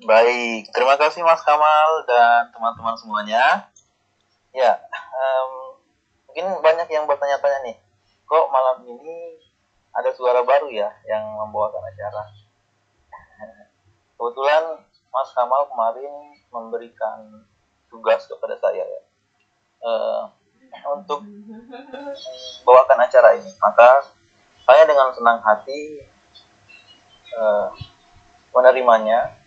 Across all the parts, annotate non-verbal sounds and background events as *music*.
Baik, terima kasih Mas Kamal dan teman-teman semuanya. Ya, um, mungkin banyak yang bertanya-tanya nih, kok malam ini ada suara baru ya yang membawakan acara? Kebetulan Mas Kamal kemarin memberikan tugas kepada saya ya, uh, untuk membawakan acara ini. Maka saya dengan senang hati uh, menerimanya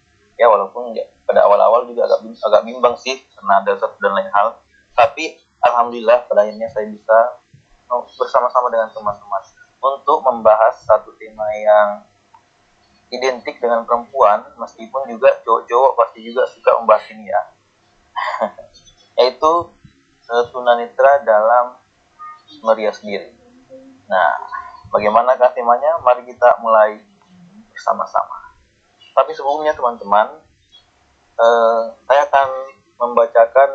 ya walaupun ya, pada awal-awal juga agak agak bimbang sih karena ada satu dan lain hal. Tapi alhamdulillah pada akhirnya saya bisa oh, bersama-sama dengan teman-teman. Untuk membahas satu tema yang identik dengan perempuan meskipun juga cowok-cowok pasti juga suka membahas ini ya. *laughs* Yaitu uh, tunanetra dalam merias diri nah bagaimanakah temanya? Mari kita mulai bersama-sama tapi sebelumnya teman-teman, uh, saya akan membacakan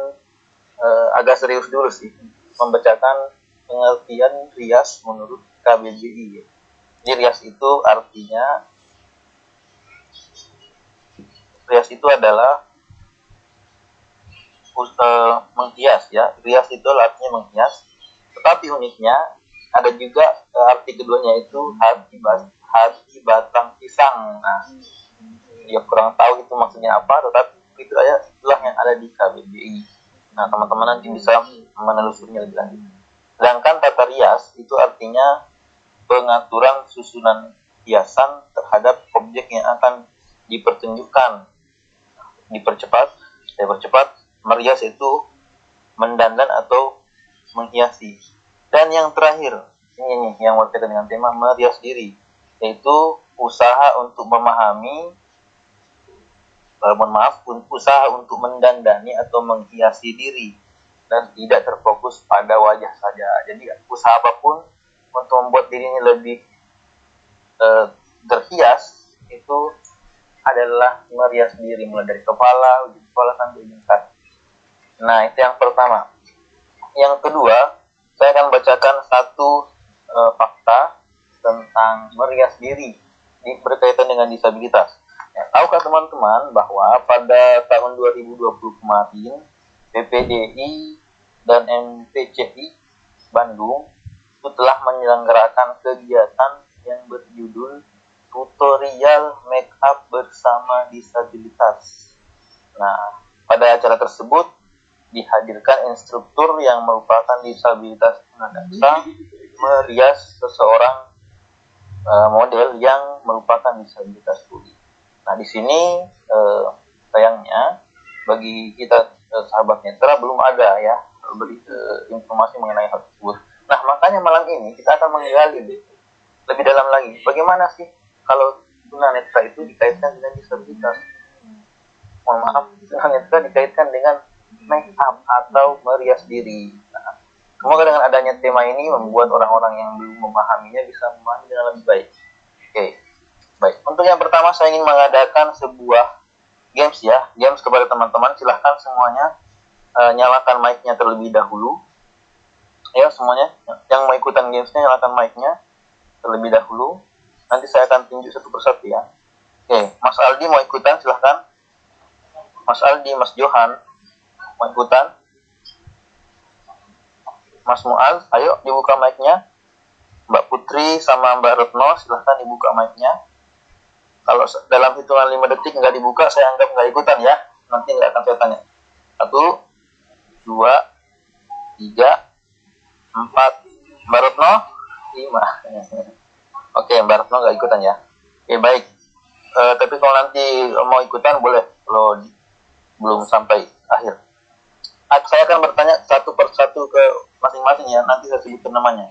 uh, agak serius dulu sih, membacakan pengertian rias menurut KBBI. Jadi rias itu artinya rias itu adalah uh, menghias ya. Rias itu artinya menghias. Tetapi uniknya ada juga uh, arti keduanya itu hati hati batang pisang. Nah, dia kurang tahu itu maksudnya apa tetapi itu aja itulah yang ada di KBBI nah teman-teman nanti bisa menelusurinya lebih lanjut. Sedangkan tata rias itu artinya pengaturan susunan hiasan terhadap objek yang akan dipertunjukkan. Dipercepat dipercepat merias itu mendandan atau menghiasi. Dan yang terakhir ini nih yang berkaitan dengan tema merias diri yaitu usaha untuk memahami uh, mohon maaf usaha untuk mendandani atau menghiasi diri dan tidak terfokus pada wajah saja jadi usaha apa pun untuk membuat dirinya lebih uh, terhias itu adalah merias diri mulai dari kepala, ujung kepala sampai ujung kaki. Nah itu yang pertama. Yang kedua, saya akan bacakan satu uh, fakta tentang merias diri berkaitan dengan disabilitas. Tahukah teman-teman bahwa pada tahun 2020 kemarin PPDI dan MPCI Bandung itu telah menyelenggarakan kegiatan yang berjudul tutorial make up bersama disabilitas. Nah, pada acara tersebut dihadirkan instruktur yang merupakan disabilitas tunadaksa merias seseorang uh, model yang merupakan disabilitas tuli. Nah, di sini eh, sayangnya bagi kita eh, sahabat netra belum ada ya beri eh, informasi mengenai hal tersebut. Nah, makanya malam ini kita akan menggali lebih dalam lagi bagaimana sih kalau tunanetra itu dikaitkan dengan disabilitas. Mohon maaf, tunanetra dikaitkan dengan make up atau merias diri. Nah, semoga dengan adanya tema ini membuat orang-orang yang belum memahaminya bisa memahami dengan lebih baik. Oke. Okay. Baik, untuk yang pertama saya ingin mengadakan sebuah games ya, games kepada teman-teman. Silahkan semuanya uh, nyalakan mic-nya terlebih dahulu. Ya semuanya, yang mau ikutan gamesnya nyalakan mic-nya terlebih dahulu. Nanti saya akan tunjuk satu persatu ya. Oke, Mas Aldi mau ikutan silahkan. Mas Aldi, Mas Johan mau ikutan. Mas Mual, ayo dibuka mic-nya. Mbak Putri sama Mbak Retno silahkan dibuka mic-nya kalau dalam hitungan 5 detik nggak dibuka saya anggap nggak ikutan ya. Nanti nggak akan saya tanya. Satu dua tiga empat. Mbak Retno? Lima. *laughs* Oke Mbak Retno nggak ikutan ya. Oke baik. E, tapi kalau nanti mau ikutan boleh di, belum sampai akhir. Saya akan bertanya satu persatu ke masing-masing ya. Nanti saya sebutkan namanya.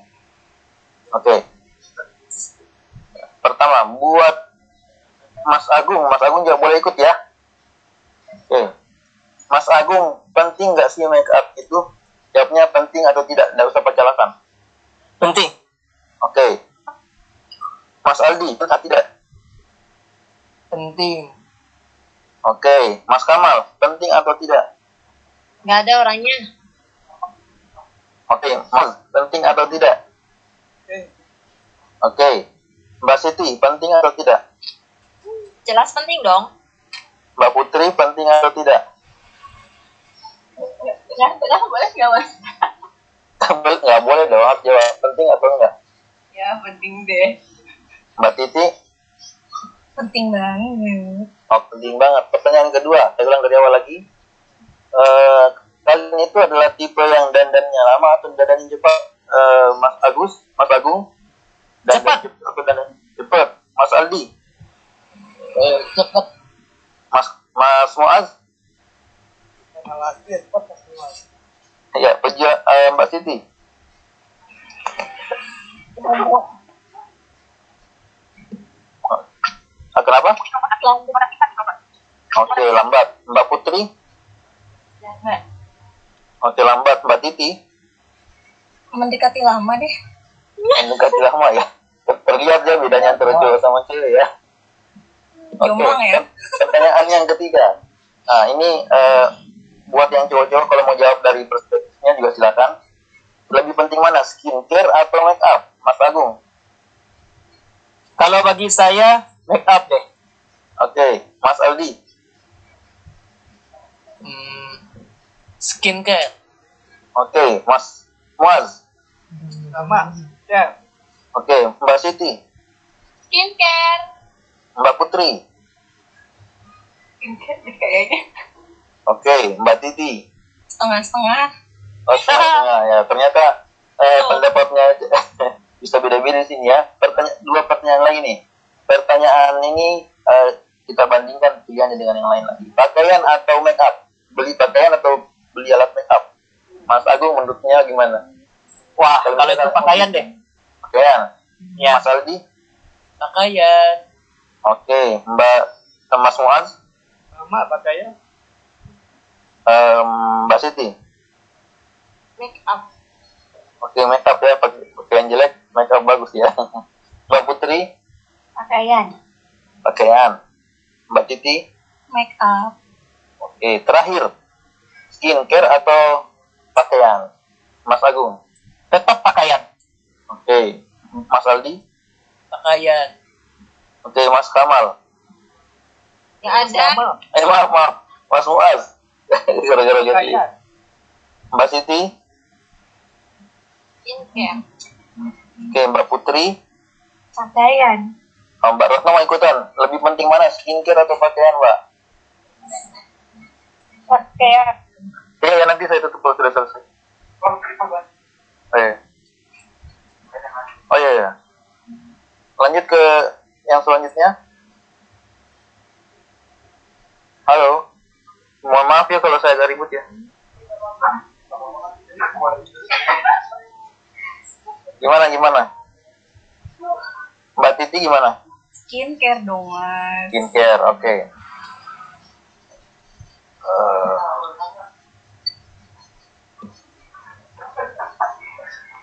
Oke. Pertama buat Mas Agung, Mas Agung juga boleh ikut ya. Oke. Mas Agung, penting nggak sih make up itu? Jawabnya penting atau tidak? Nggak usah pacalakan. Penting. Oke. Mas Aldi, atau tidak? Penting. Oke. Mas Kamal, penting atau tidak? Nggak ada orangnya. Oke, Mas, penting atau tidak? Oke. Mbak Siti, penting atau tidak? Jelas penting dong. Mbak Putri atau tidak? Tengah-tengah boleh nggak mas? nggak boleh dong, harus jawab penting atau enggak? Ya penting deh. Mbak Titi, Penting banget. oh, penting banget. Pertanyaan kedua, saya ulang dari awal lagi. Eh, kalian itu adalah tipe yang dandannya lama atau dandannya cepat? Eh, Mas Agus, Mas Agung, dandan cepat atau dandan cepat? Mas Aldi, Eh, cepat. Mas Mas Muaz, ya peja, eh, Mbak Siti. Ah, kenapa? Oke, lambat. Mbak Putri, oke lambat. Mbak Titi, Mendekati lama deh. mendekati lama ya. Terlihat ya bedanya antara cowok sama cewek ya. Oke, Jombang ya? *laughs* pertanyaan yang ketiga. Nah, ini eh, buat yang cowok-cowok kalau mau jawab dari perspektifnya juga silakan. Lebih penting mana, skincare atau make up? Mas Agung. Kalau bagi saya make up deh. Oke, Mas Aldi. Hmm, skincare. Oke, Mas Muaz. Sama. Ya. Oke, Mbak Siti. Skincare. Mbak Putri. Kayaknya. Oke, Mbak Titi. Setengah-setengah. Oh, setengah ya. Ternyata eh, pendapatnya *laughs* bisa beda-beda di sini ya. Pertanya- dua pertanyaan lagi nih. Pertanyaan ini eh, kita bandingkan pilihannya dengan yang lain lagi. Pakaian atau make up? Beli pakaian atau beli alat make up? Mas Agung menurutnya gimana? Wah, Kalau kalau itu pakaian deh. Pakaian. Ya, Mas Aldi? pakaian. Oke, Mbak Mas Muaz? Sama pakaian. Em, Mbak Siti? Make up. Oke, make up ya. Pakai pakaian jelek, make up bagus ya. *laughs* Mbak Putri? Pakaian. Pakaian. Mbak Titi? Make up. Oke, terakhir. Skincare atau pakaian? Mas Agung. Tetap pakaian. Oke. Mas Aldi. Pakaian. Oke, Mas Kamal. Yang ada. Eh, maaf, maaf. Mas Muaz. *laughs* Gara-gara ganti. Mbak Siti. Skincare. Oke, Mbak Putri. Pakaian. Oh, Mbak Retno mau ikutan. Lebih penting mana, skincare atau pakaian, Mbak? Pakaian. Ya, ya nanti saya tutup kalau sudah selesai. Oh, iya. Oh iya, ya. Lanjut ke yang selanjutnya. Halo. Mohon maaf ya kalau saya agak ribut ya. Gimana, gimana? Mbak Titi gimana? Skincare dong mas. Skincare, oke. Eh,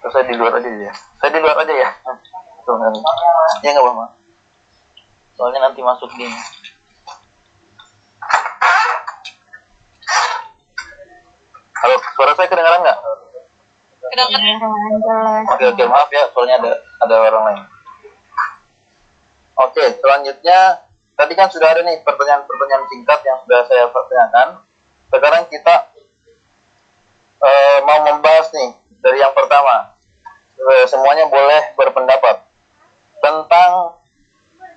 terus saya di luar aja ya. Saya di luar aja ya. Tuh. Ya nggak apa-apa. Soalnya nanti masuk gini. Halo, suara saya kedengaran nggak? Kedengeran. Oke oke maaf ya soalnya ada ada orang lain. Oke selanjutnya tadi kan sudah ada nih pertanyaan-pertanyaan singkat yang sudah saya pertanyakan. Sekarang kita eh, mau membahas nih dari yang pertama. Eh, semuanya boleh berpendapat tentang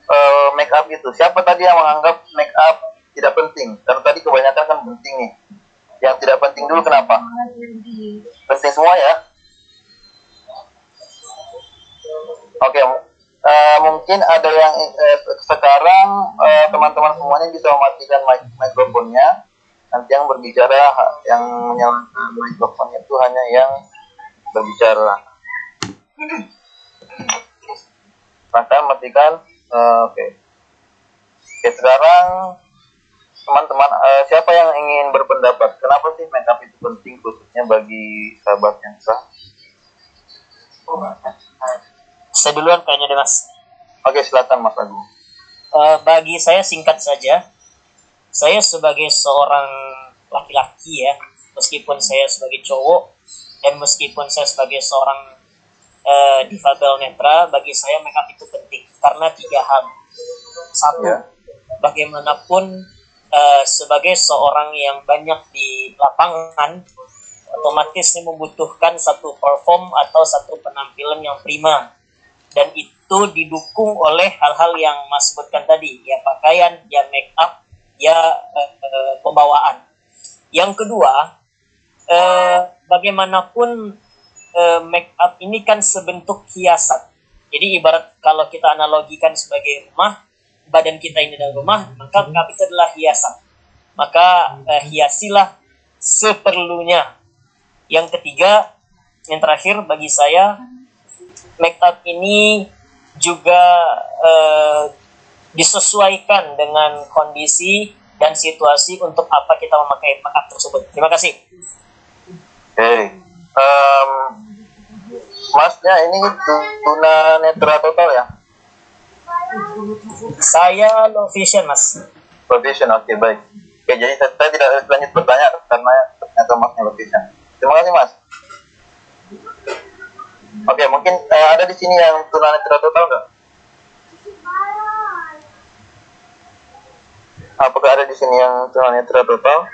eh, make up itu. Siapa tadi yang menganggap make up tidak penting? Karena tadi kebanyakan kan penting nih. Yang tidak penting dulu kenapa? Penting semua ya. Oke, eh, mungkin ada yang eh, sekarang teman-teman semuanya bisa mematikan mic mikrofonnya. Nanti yang berbicara, yang menyalakan mikrofonnya itu hanya yang berbicara. Maka matikan. Eh, Oke. Oke, sekarang teman-teman eh, siapa yang ingin berpendapat? Kenapa sih makeup itu penting khususnya bagi sahabat yang sah? Saya duluan kayaknya deh mas. Oke, silakan Mas Agung. Eh, bagi saya singkat saja, saya sebagai seorang laki-laki ya, meskipun saya sebagai cowok dan meskipun saya sebagai seorang eh, difabel netra, bagi saya makeup itu penting karena tiga hal. Satu, Ya. bagaimanapun eh, sebagai seorang yang banyak di lapangan otomatis saya membutuhkan satu perform atau satu penampilan yang prima dan itu didukung oleh hal-hal yang Mas sebutkan tadi ya pakaian ya make up ya eh, pembawaan yang kedua eh, bagaimanapun eh, make up ini kan sebentuk hiasan jadi ibarat kalau kita analogikan sebagai rumah badan kita ini adalah rumah maka make up itu adalah hiasan maka eh, hiasilah seperlunya yang ketiga, yang terakhir bagi saya, make up ini juga eh, disesuaikan dengan kondisi dan situasi untuk apa kita memakai make up tersebut. Terima kasih. Oke. Em, masnya ini tu- tuna netra total ya? Saya low vision, Mas. Location, oke baik. Oke, jadi saya, saya tidak lanjut bertanya karena ternyata masnya location. Terima kasih mas. Oke, mungkin eh, ada di sini yang tunanetra total nggak? Apakah ada di sini yang tunanetra total?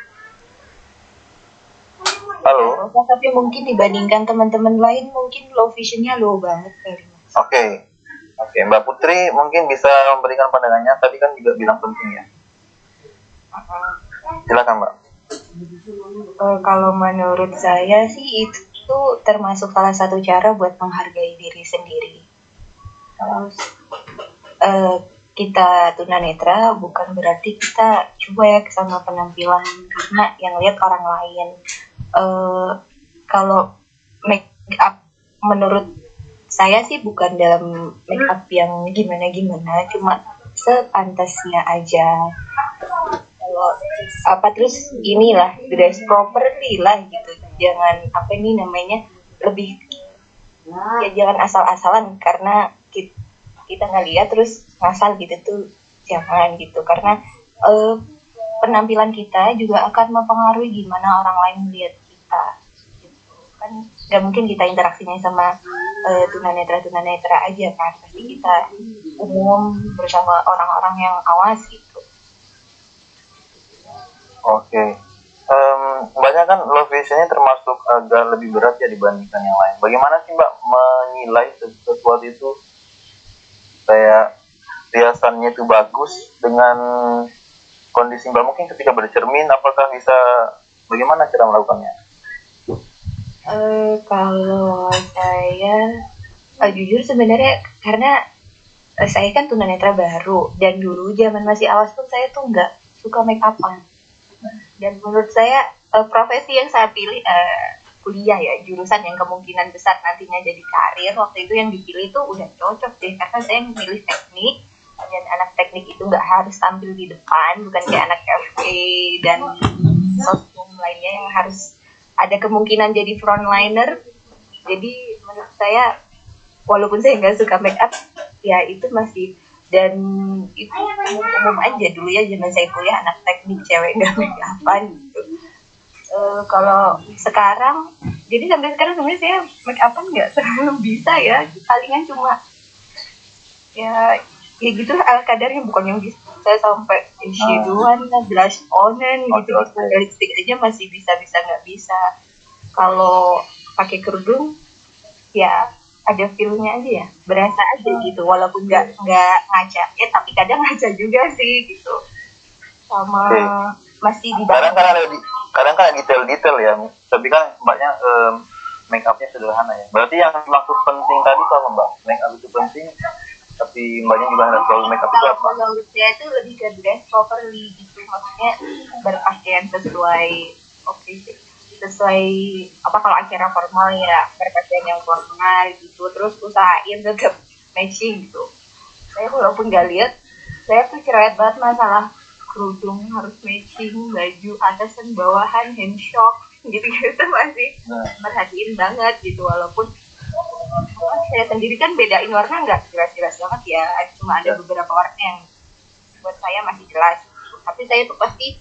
Halo. Oh, tapi mungkin dibandingkan teman-teman lain mungkin low visionnya low banget kali mas. Oke, oke Mbak Putri mungkin bisa memberikan pandangannya. Tadi kan juga bilang penting ya. Silakan Mbak. Eh, kalau menurut saya sih itu termasuk salah satu cara buat menghargai diri sendiri. Terus eh, kita tunanetra bukan berarti kita cuek sama penampilan karena yang lihat orang lain. Eh, kalau make up menurut saya sih bukan dalam make up yang gimana gimana, cuma sepantasnya aja. Kalau apa terus inilah dress properly lah gitu. Jangan apa ini namanya lebih ya jangan asal-asalan karena kita, kita nggak lihat terus ngasal gitu tuh jangan gitu. Karena eh, penampilan kita juga akan mempengaruhi gimana orang lain melihat kita gitu. kan nggak mungkin kita interaksinya sama eh, tunanetra tunanetra aja kan pasti kita umum bersama orang-orang yang awas gitu Oke. Em, Mbaknya kan low visionnya termasuk agak lebih berat ya dibandingkan yang lain. Bagaimana sih Mbak menilai ses- sesuatu itu kayak riasannya itu bagus dengan kondisi Mbak mungkin ketika bercermin apakah bisa bagaimana cara melakukannya? Eh, kalau saya eh, jujur sebenarnya karena eh, saya kan tunanetra baru dan dulu zaman masih awas pun saya tuh nggak suka make upan. Dan menurut saya eh, profesi yang saya pilih eh, kuliah ya jurusan yang kemungkinan besar nantinya jadi karir waktu itu yang dipilih tuh udah cocok deh karena saya memilih teknik dan anak teknik itu nggak harus tampil di depan bukan kayak anak FE dan sosum lainnya yang harus ada kemungkinan jadi frontliner. Jadi menurut saya walaupun saya nggak suka make up ya itu masih dan itu umum aja. Dulu ya zaman saya kuliah anak teknik cewek nggak make upan gitu. Eh, kalau sekarang jadi sampai sekarang sebenarnya saya make upan nggak terlalu bisa ya. Palingan cuma ya ya gitu ala kadarnya bukan yang bisa sampai shadowan lah blush onan gitu. Oke. lipstick aja masih bisa bisa nggak bisa. Kalau pakai kerudung ya ada feelnya aja ya. Berasa aja gitu walaupun nggak nggak ngaca. Ya tapi kadang ngaca juga sih gitu. Sama Oke. masih di Kadang kan ada di- kadang kan detail-detail ya, tapi kan Mbaknya em, make upnya sederhana ya. Berarti yang maksud penting tadi apa Mbak? Make up itu penting, tapi Mbaknya juga harus tahu make up itu kalau apa? menurut saya itu lebih ke dress properly gitu. Maksudnya berpakaian sesuai oke sih sesuai apa kalau acara formal ya berpakaian yang formal gitu. Terus usahain tetap matching gitu. Saya walaupun nggak lihat saya tuh cerewet banget masalah kerudung harus matching baju atas dan bawahan hand shock gitu gitu masih Nah, merhatiin banget gitu. Walaupun Oh, saya sendiri kan bedain warna nggak? Jelas-jelas banget ya. Cuma ada iya. beberapa warna yang buat saya masih jelas. Tapi saya tuh pasti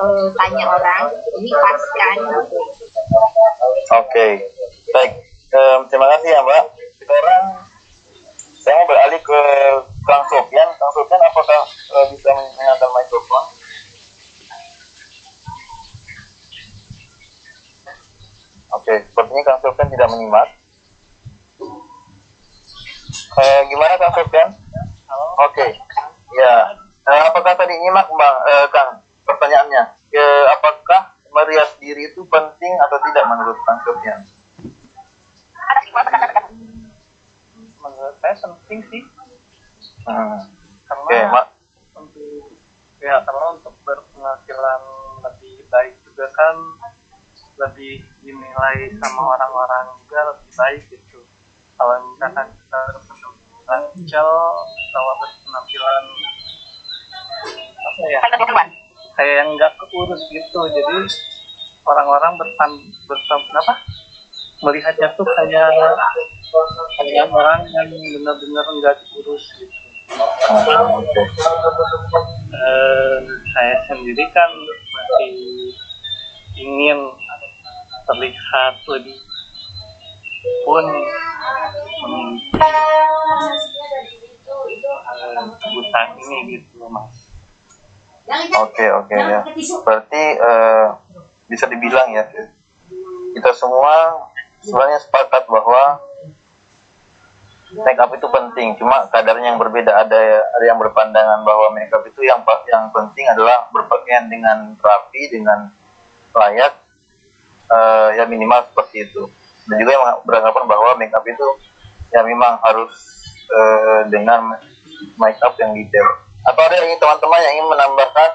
uh, tanya orang ini pas kan? Oke. Okay. baik. Um, terima kasih ya mbak. Sekarang saya mau beralih ke Kang Sofian. Kang Sofian apakah uh, bisa menyalakan mikrofon? Oke, okay, sepertinya Kang Sofian tidak menyimak. Eh, gimana Kang Sofian? Oke, ya. Eh, apakah tadi nyimak Bang, eh, Kang? Pertanyaannya, eh, apakah merias diri itu penting atau tidak menurut Kang Sofian? menurut saya penting sih Hmm. karena Oke, Mak. untuk ya karena untuk berpenghasilan lebih baik juga kan lebih dinilai sama orang-orang juga lebih baik gitu kalau misalkan kita berpenampilan kecil kalau berpenampilan. Apa ya? Kayak yang nggak keurus gitu. Jadi orang-orang bertan bertan apa? Melihatnya tuh kayak kayak orang yang benar-benar nggak diurus gitu. Eh, saya sendiri kan masih ingin terlihat lebih pun kebutuhan ini gitu mas Oke, oke ya. Berarti eh, bisa dibilang ya, kita semua sebenarnya sepakat bahwa make up itu penting. Cuma kadarnya yang berbeda. Ada ada yang berpandangan bahwa make up itu yang yang penting adalah berpakaian dengan rapi, dengan layak, eh, ya minimal seperti itu. Dan juga yang beranggapan bahwa make up itu ya memang harus eh, dengan make up yang detail. Atau ada yang teman-teman yang ingin menambahkan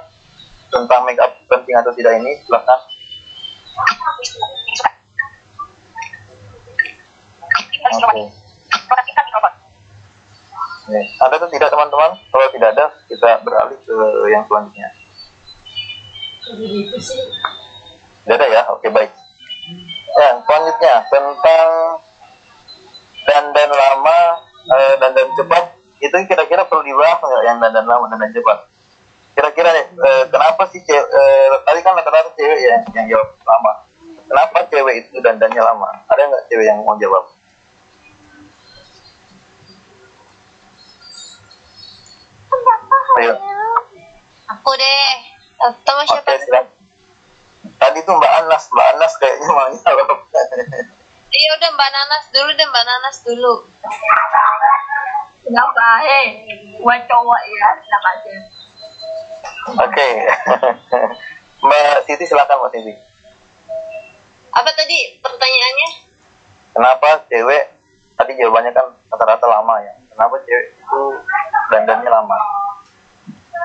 tentang make up penting atau tidak ini? Silahkan. Oke. Oke. Ada atau tidak teman-teman? Kalau tidak ada, kita beralih ke yang selanjutnya. Tidak ada ya? Oke, baik. Ya, selanjutnya tentang dandan lama, eh, dandan cepat, itu kira-kira perlu dibahas nggak yang dandan lama, dandan cepat? Kira-kira nih, eh, kenapa sih cewek, eh, tadi kan rata-rata cewek ya yang jawab lama. Kenapa cewek itu dandannya lama? Ada nggak cewek yang mau jawab? Ayo. Aku deh. Oke, siapa? silakan. Tadi tuh Mbak Anas, Mbak Anas kayaknya mau jawab. Iya udah Mbak Nanas dulu deh Mbak Nanas dulu. Kenapa? Eh, buat cowok ya, kenapa sih? Oke. *laughs* Mbak Siti silakan Mbak Siti. Apa tadi pertanyaannya? Kenapa cewek tadi jawabannya kan rata-rata lama ya? Kenapa cewek itu dandannya lama?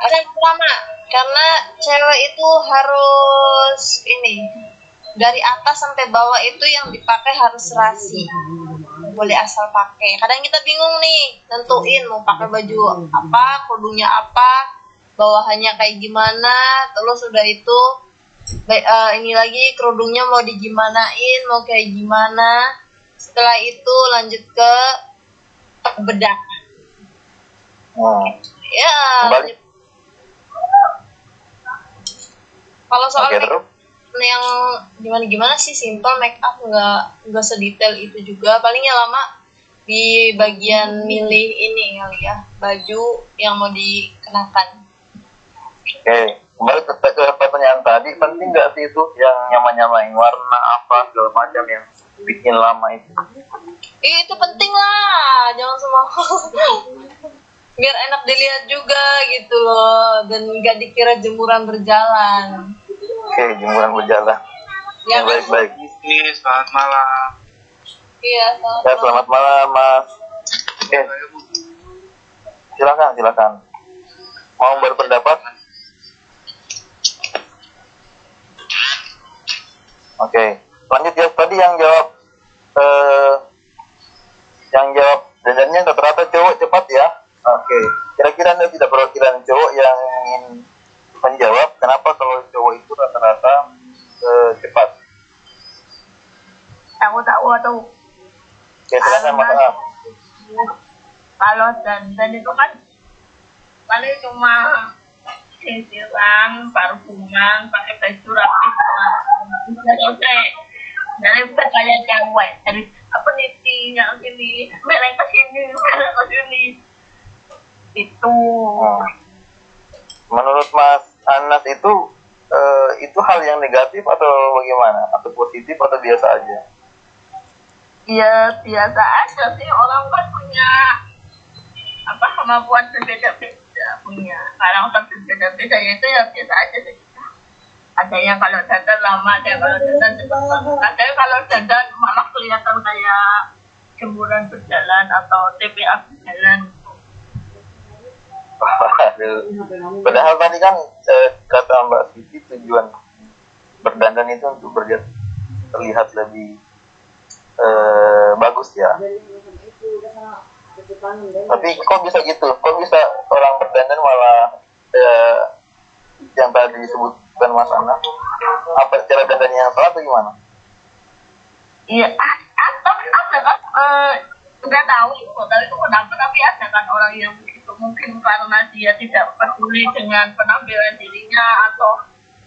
Ada yang pertama karena cewek itu harus ini dari atas sampai bawah itu yang dipakai harus rasi boleh asal pakai. Kadang kita bingung nih nentuin mau pakai baju apa kerudungnya apa bawahannya kayak gimana terus udah itu eh, ini lagi kerudungnya mau digimanain mau kayak gimana. Setelah itu lanjut ke bedak. Hmm. ya Kembali. Kalau soal Oke make yang gimana gimana sih? Simple make up nggak nggak sedetail itu juga. Palingnya lama di bagian milih ini kali ya baju yang mau dikenakan. Oke, kembali ke, ke pertanyaan tadi, penting nggak sih itu yang nyama-nyamain warna apa segala macam yang bikin lama itu? Ih, itu penting lah. Jangan semua *laughs* biar enak dilihat juga gitu loh dan nggak dikira jemuran berjalan Oke, jemuran berjalan. ya? Baik-baik. Oke, selamat malam. iya Ya, selamat malam, Mas. Oke, silakan, silakan. Mau berpendapat? Oke, lanjut ya. Tadi yang jawab, eh, yang jawab dandannya rata-rata cowok cepat ya. Oke, kira-kira anda tidak perwakilan cowok yang ingin menjawab kenapa kalau cowok itu rata-rata eh, cepat? Tahu tahu tuh. Oke, silakan Ahmad. Kalau dandan itu kan paling cuma sisiran, parfuman, pakai baju rapi, selesai. Dari kayak cewek, dari apa nih yang sini, mereka sini, mereka sini. Itu. Hmm. Menurut Mas Anas itu eh, itu hal yang negatif atau bagaimana? Atau positif atau biasa aja? Ya biasa aja sih. Orang kan punya apa kemampuan berbeda-beda. Punya karakter berbeda-beda. Ya itu ya biasa aja sih. Ada yang kalau dandan lama ada yang kalau dandan cepat ada yang kalau dandan malah kelihatan kayak jemuran berjalan atau TPA berjalan. Padahal tadi kan eh, kata Mbak Siti tujuan berdandan itu untuk berlihat terlihat lebih eh, bagus ya. Tapi kok bisa gitu? Kok bisa orang berdandan malah eh, yang tadi disebutkan Mas Ana? Apa cara dandannya yang salah atau gimana? Iya, ah, tapi ada kan eh, nggak tahu itu tapi itu kenapa tapi ada kan orang yang begitu mungkin karena dia tidak peduli dengan penampilan dirinya atau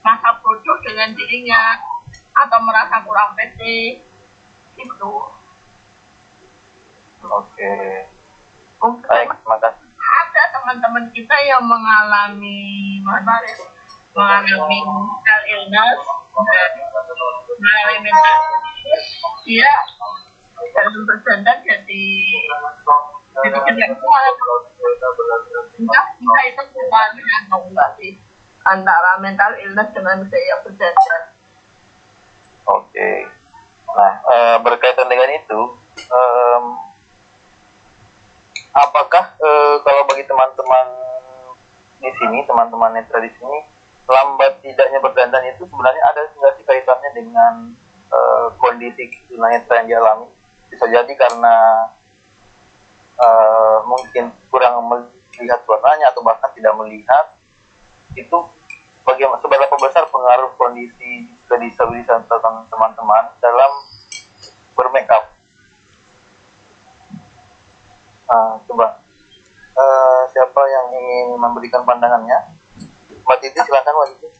masa bodoh dengan dirinya atau merasa kurang pede. Itu Oke. mungkin Baik, terima kasih. ada teman-teman kita yang mengalami Faris mengalami mental illness. Mengalami mental illness. Dia dalam berdandan jadi itu sih antara mental illness dengan gaya berdandan Oke. Nah, eh, berkaitan dengan itu, em, apakah eh, kalau bagi teman-teman di sini, teman-teman netra di sini, lambat tidaknya berdandan itu sebenarnya ada nggak sih kaitannya dengan eh, kondisi tunanetra yang dialami? Bisa jadi karena eh, mungkin kurang melihat warnanya atau bahkan tidak melihat itu bagaimana seberapa besar pengaruh kondisi kedisabilitasan teman-teman dalam bermake up? Ah, coba Eh, siapa yang ingin memberikan pandangannya? Mbak Titi silakan Mbak Titi. *laughs*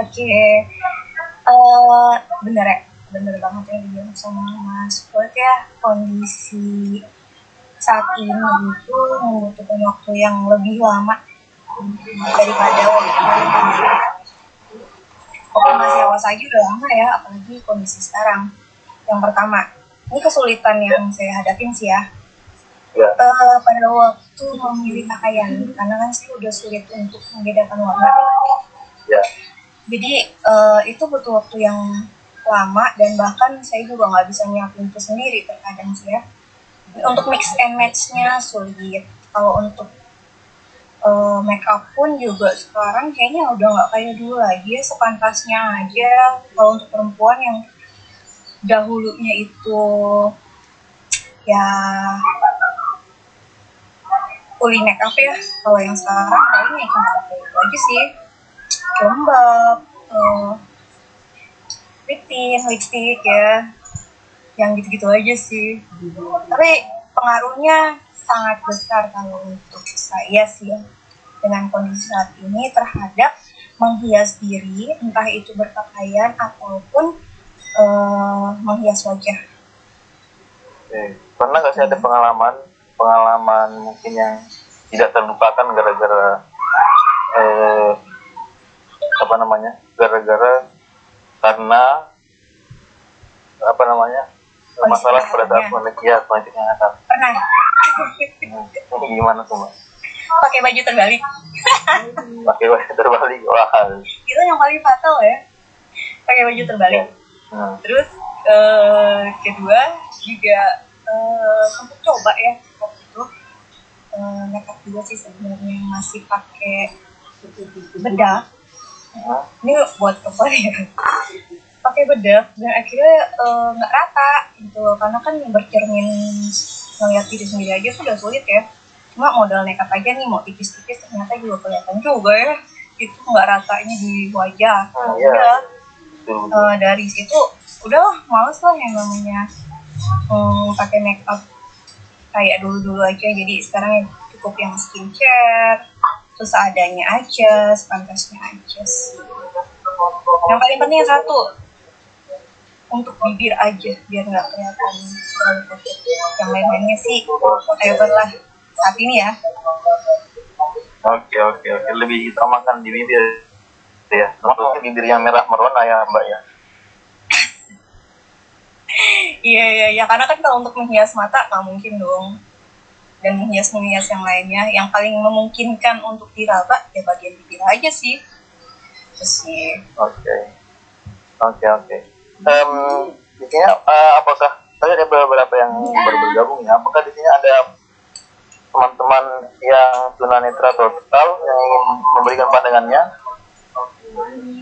Oke, Eh bener ya, bener banget yang dibilang sama Mas Ford ya kondisi saat ini itu membutuhkan waktu yang lebih lama daripada waktu waktu masih awal saja udah lama ya, apalagi kondisi sekarang. Yang pertama, ini kesulitan yang saya hadapin sih ya. Ya, Eh, pada waktu memilih pakaian, karena kan saya udah sulit untuk membedakan warna. ya, Jadi eh, itu butuh waktu yang lama dan bahkan saya juga nggak bisa nyiapin itu sendiri terkadang sih ya. Untuk mix and match-nya sulit. Kalau untuk eh, make up pun juga sekarang kayaknya udah nggak kayak dulu lagi ya sepantasnya aja. Kalau untuk perempuan yang dahulunya itu ya fully make up ya. Kalau yang sekarang kayaknya cuma pakai itu aja sih jembab, uh, tint, lipstick ya, yang gitu-gitu aja sih. Tapi pengaruhnya sangat besar kalau untuk saya sih ya, dengan kondisi saat ini terhadap menghias diri, entah itu berpakaian ataupun uh, menghias wajah. oke. Pernah nggak sih ada pengalaman pengalaman mungkin yang tidak terlupakan gara-gara eh, apa namanya gara-gara karena apa namanya masalah pada saat kondisi ya kondisi kesehatan Pernah ini gimana tuh mbak pakai baju terbalik. pakai baju terbalik wah Itu yang paling fatal ya. Pakai baju terbalik. hmm. Terus eh, kedua juga eh, sempat coba ya waktu itu eh, makeup juga sih sebenarnya masih pakai bedak. Ini buat cover ya. Pakai bedak dan akhirnya eh, nggak rata gitu karena kan bercermin ngeliat diri sendiri aja sudah sulit ya. Cuma modal nekat aja nih mau tipis-tipis ternyata juga kelihatan juga ya itu nggak ratanya di wajah. Hmm, iya. Udah eh, dari situ udah males lah yang namanya hmm, pakai make up kayak dulu dulu aja jadi sekarang cukup yang skincare terus adanya aja sepantasnya aja yang paling penting yang satu untuk bibir aja biar nggak kelihatan terlalu yang lain-lainnya sih whatever lah saat ini ya. Oke oke oke. Lebih utamakan di bibir. Ya termasuk bibir yang merah merona ya mbak ya? *laughs* Iya iya iya. Karena kan kalau untuk menghias mata nggak mungkin dong. Dan menghias menghias yang lainnya yang paling memungkinkan untuk diraba ya bagian bibir aja sih. Oke. Oke oke. Em, di sini eh, apakah tadi ada beberapa yang baru bergabung ya. Apakah di sini ada teman-teman yang tunanetra total yang ingin memberikan pandangannya?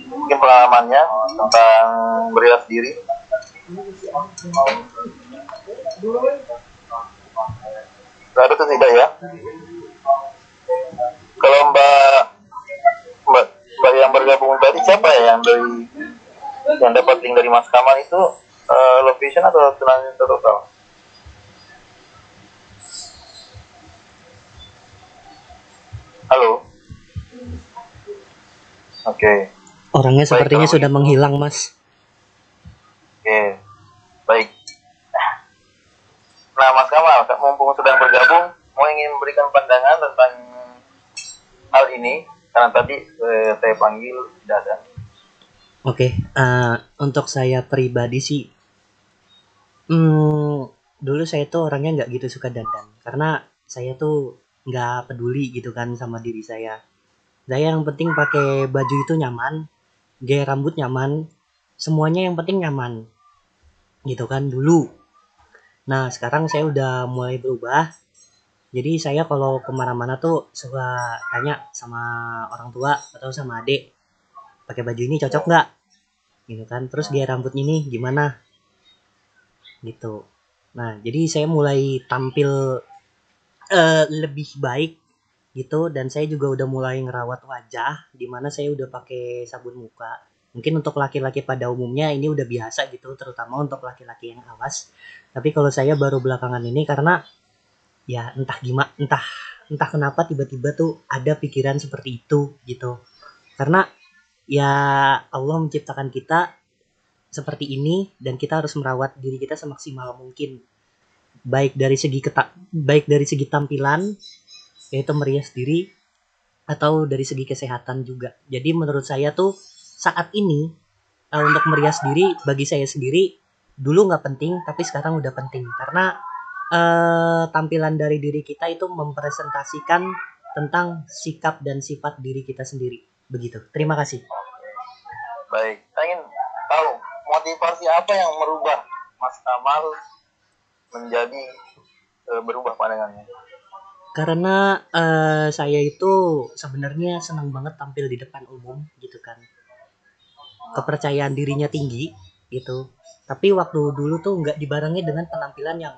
Mungkin pengalamannya tentang berilas diri Gak ada tidak ya kalau mbak mbak, mbak yang bergabung tadi siapa ya yang dari yang dapat link dari Mas Kamal itu eh, location atau tunanetra total halo oke Orangnya Baik, sepertinya sudah begitu. menghilang, Mas. Oke, baik. Nah, Mas Kamal, mumpung sedang bergabung, mau ingin memberikan pandangan tentang hal ini, karena tadi eh, saya panggil ada. Oke, eh, untuk saya pribadi sih, hmm, dulu saya tuh orangnya nggak gitu suka dandan, karena saya tuh nggak peduli gitu kan sama diri saya. Saya yang penting pakai baju itu nyaman, gaya rambut nyaman, semuanya yang penting nyaman, gitu kan dulu. Nah sekarang saya udah mulai berubah, jadi saya kalau ke mana-mana tuh suka tanya sama orang tua atau sama adik, pakai baju ini cocok nggak? gitu kan. Terus gaya rambut ini gimana? Gitu. Nah jadi saya mulai tampil eh, lebih baik gitu dan saya juga udah mulai ngerawat wajah di mana saya udah pakai sabun muka mungkin untuk laki-laki pada umumnya ini udah biasa gitu terutama untuk laki-laki yang awas. Tapi kalau saya baru belakangan ini karena ya entah gimana entah entah kenapa tiba-tiba tuh ada pikiran seperti itu gitu. Karena ya Allah menciptakan kita seperti ini dan kita harus merawat diri kita semaksimal mungkin. Baik dari segi keta baik dari segi tampilan yaitu merias diri atau dari segi kesehatan juga. Jadi menurut saya tuh saat ini eh, untuk merias diri bagi saya sendiri dulu nggak penting tapi sekarang udah penting. Karena eh, tampilan dari diri kita itu mempresentasikan tentang sikap dan sifat diri kita sendiri. Begitu. Terima kasih. Baik, saya ingin tahu motivasi apa yang merubah Mas Kamal menjadi eh, berubah pandangannya. karena eh, saya itu sebenarnya senang banget tampil di depan umum gitu kan kepercayaan dirinya tinggi gitu. Tapi waktu dulu tuh nggak dibarengi dengan penampilan yang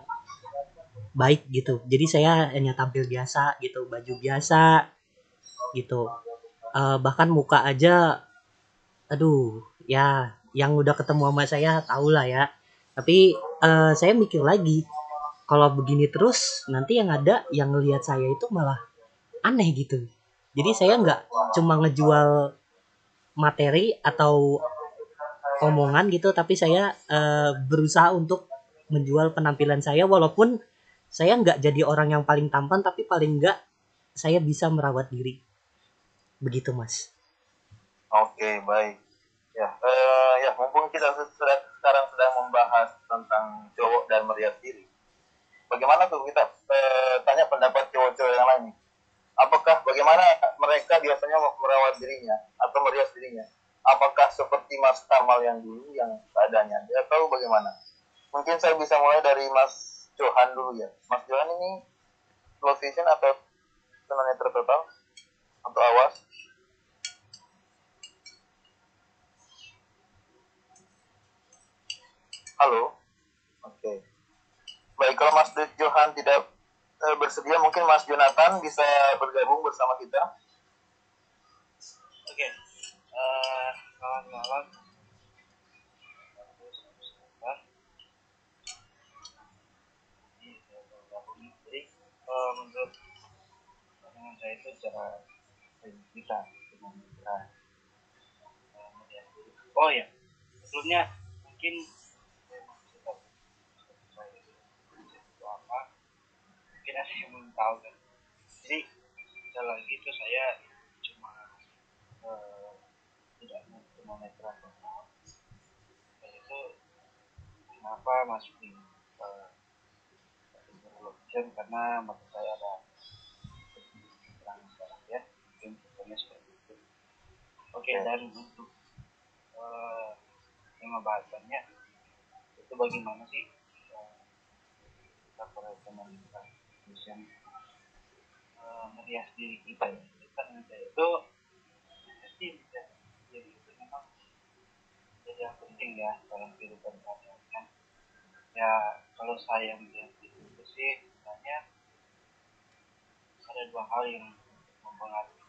baik gitu. Jadi saya hanya tampil biasa gitu. Baju biasa gitu. Eh, bahkan muka aja aduh ya yang udah ketemu sama saya tahu lah ya. Tapi eh, saya mikir lagi kalau begini terus nanti yang ada yang ngelihat saya itu malah aneh gitu. Jadi saya nggak cuma ngejual materi atau omongan gitu tapi saya eh, berusaha untuk menjual penampilan saya walaupun saya nggak jadi orang yang paling tampan tapi paling nggak saya bisa merawat diri begitu mas Oke, baik. Ya, eh, ya mumpung kita sudah sekarang sedang membahas tentang cowok dan merias diri. Bagaimana tuh kita eh, tanya pendapat cowok-cowok yang lain? Apakah bagaimana mereka biasanya merawat dirinya atau merias dirinya? Apakah seperti Mas Kamal yang dulu yang keadaannya? Dia tahu bagaimana? Mungkin saya bisa mulai dari Mas Johan dulu ya. Mas Johan ini low vision atau tunanetra total atau awas? Halo. Oke. Baik, kalau Mas Johan tidak bersedia, mungkin Mas Jonathan bisa bergabung bersama kita. Oke. Eh, selamat malam. Jadi, eh, menurut pandangan saya itu secara kita dengan kita eh. Oh ya, sebelumnya mungkin saya mau cerita saya itu apa mungkin ada yang belum tahu kan. Jadi dalam itu saya cuma eh, tunanetra itu kenapa masuk di uh, karena maksud saya ada terang sekarang ya mungkin contohnya seperti itu. Oke dan untuk uh, tema bahasannya itu bagaimana sih uh, kita para kita bisa uh, merias diri kita kita itu pasti ya jadi itu memang jadi yang penting ya dalam kehidupan kalian kan? Ya kalau saya melihat itu sih sebenarnya ada dua hal yang mempengaruhi.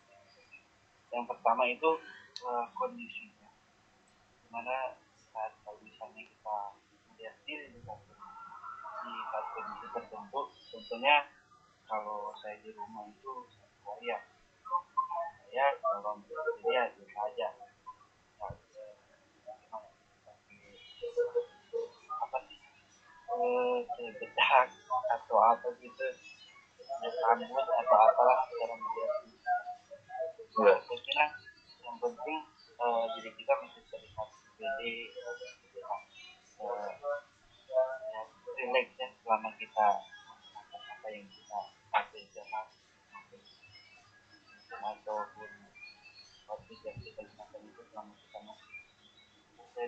Yang pertama itu uh, kondisinya. Di mana saat kalau misalnya kita melihat diri di satu di satu kondisi tertentu contohnya kalau saya di rumah itu saya ya kalau dia biasa aja. Apa sih? Eh bedak atau apa gitu. Rambut atau apalah cara melihat. Ya. saya kira yang penting uh, diri kita masih terlihat jadi uh, ya, relax ya selama kita apa yang kita pakai jalan ataupun objek yang kita gunakan itu selama kita masih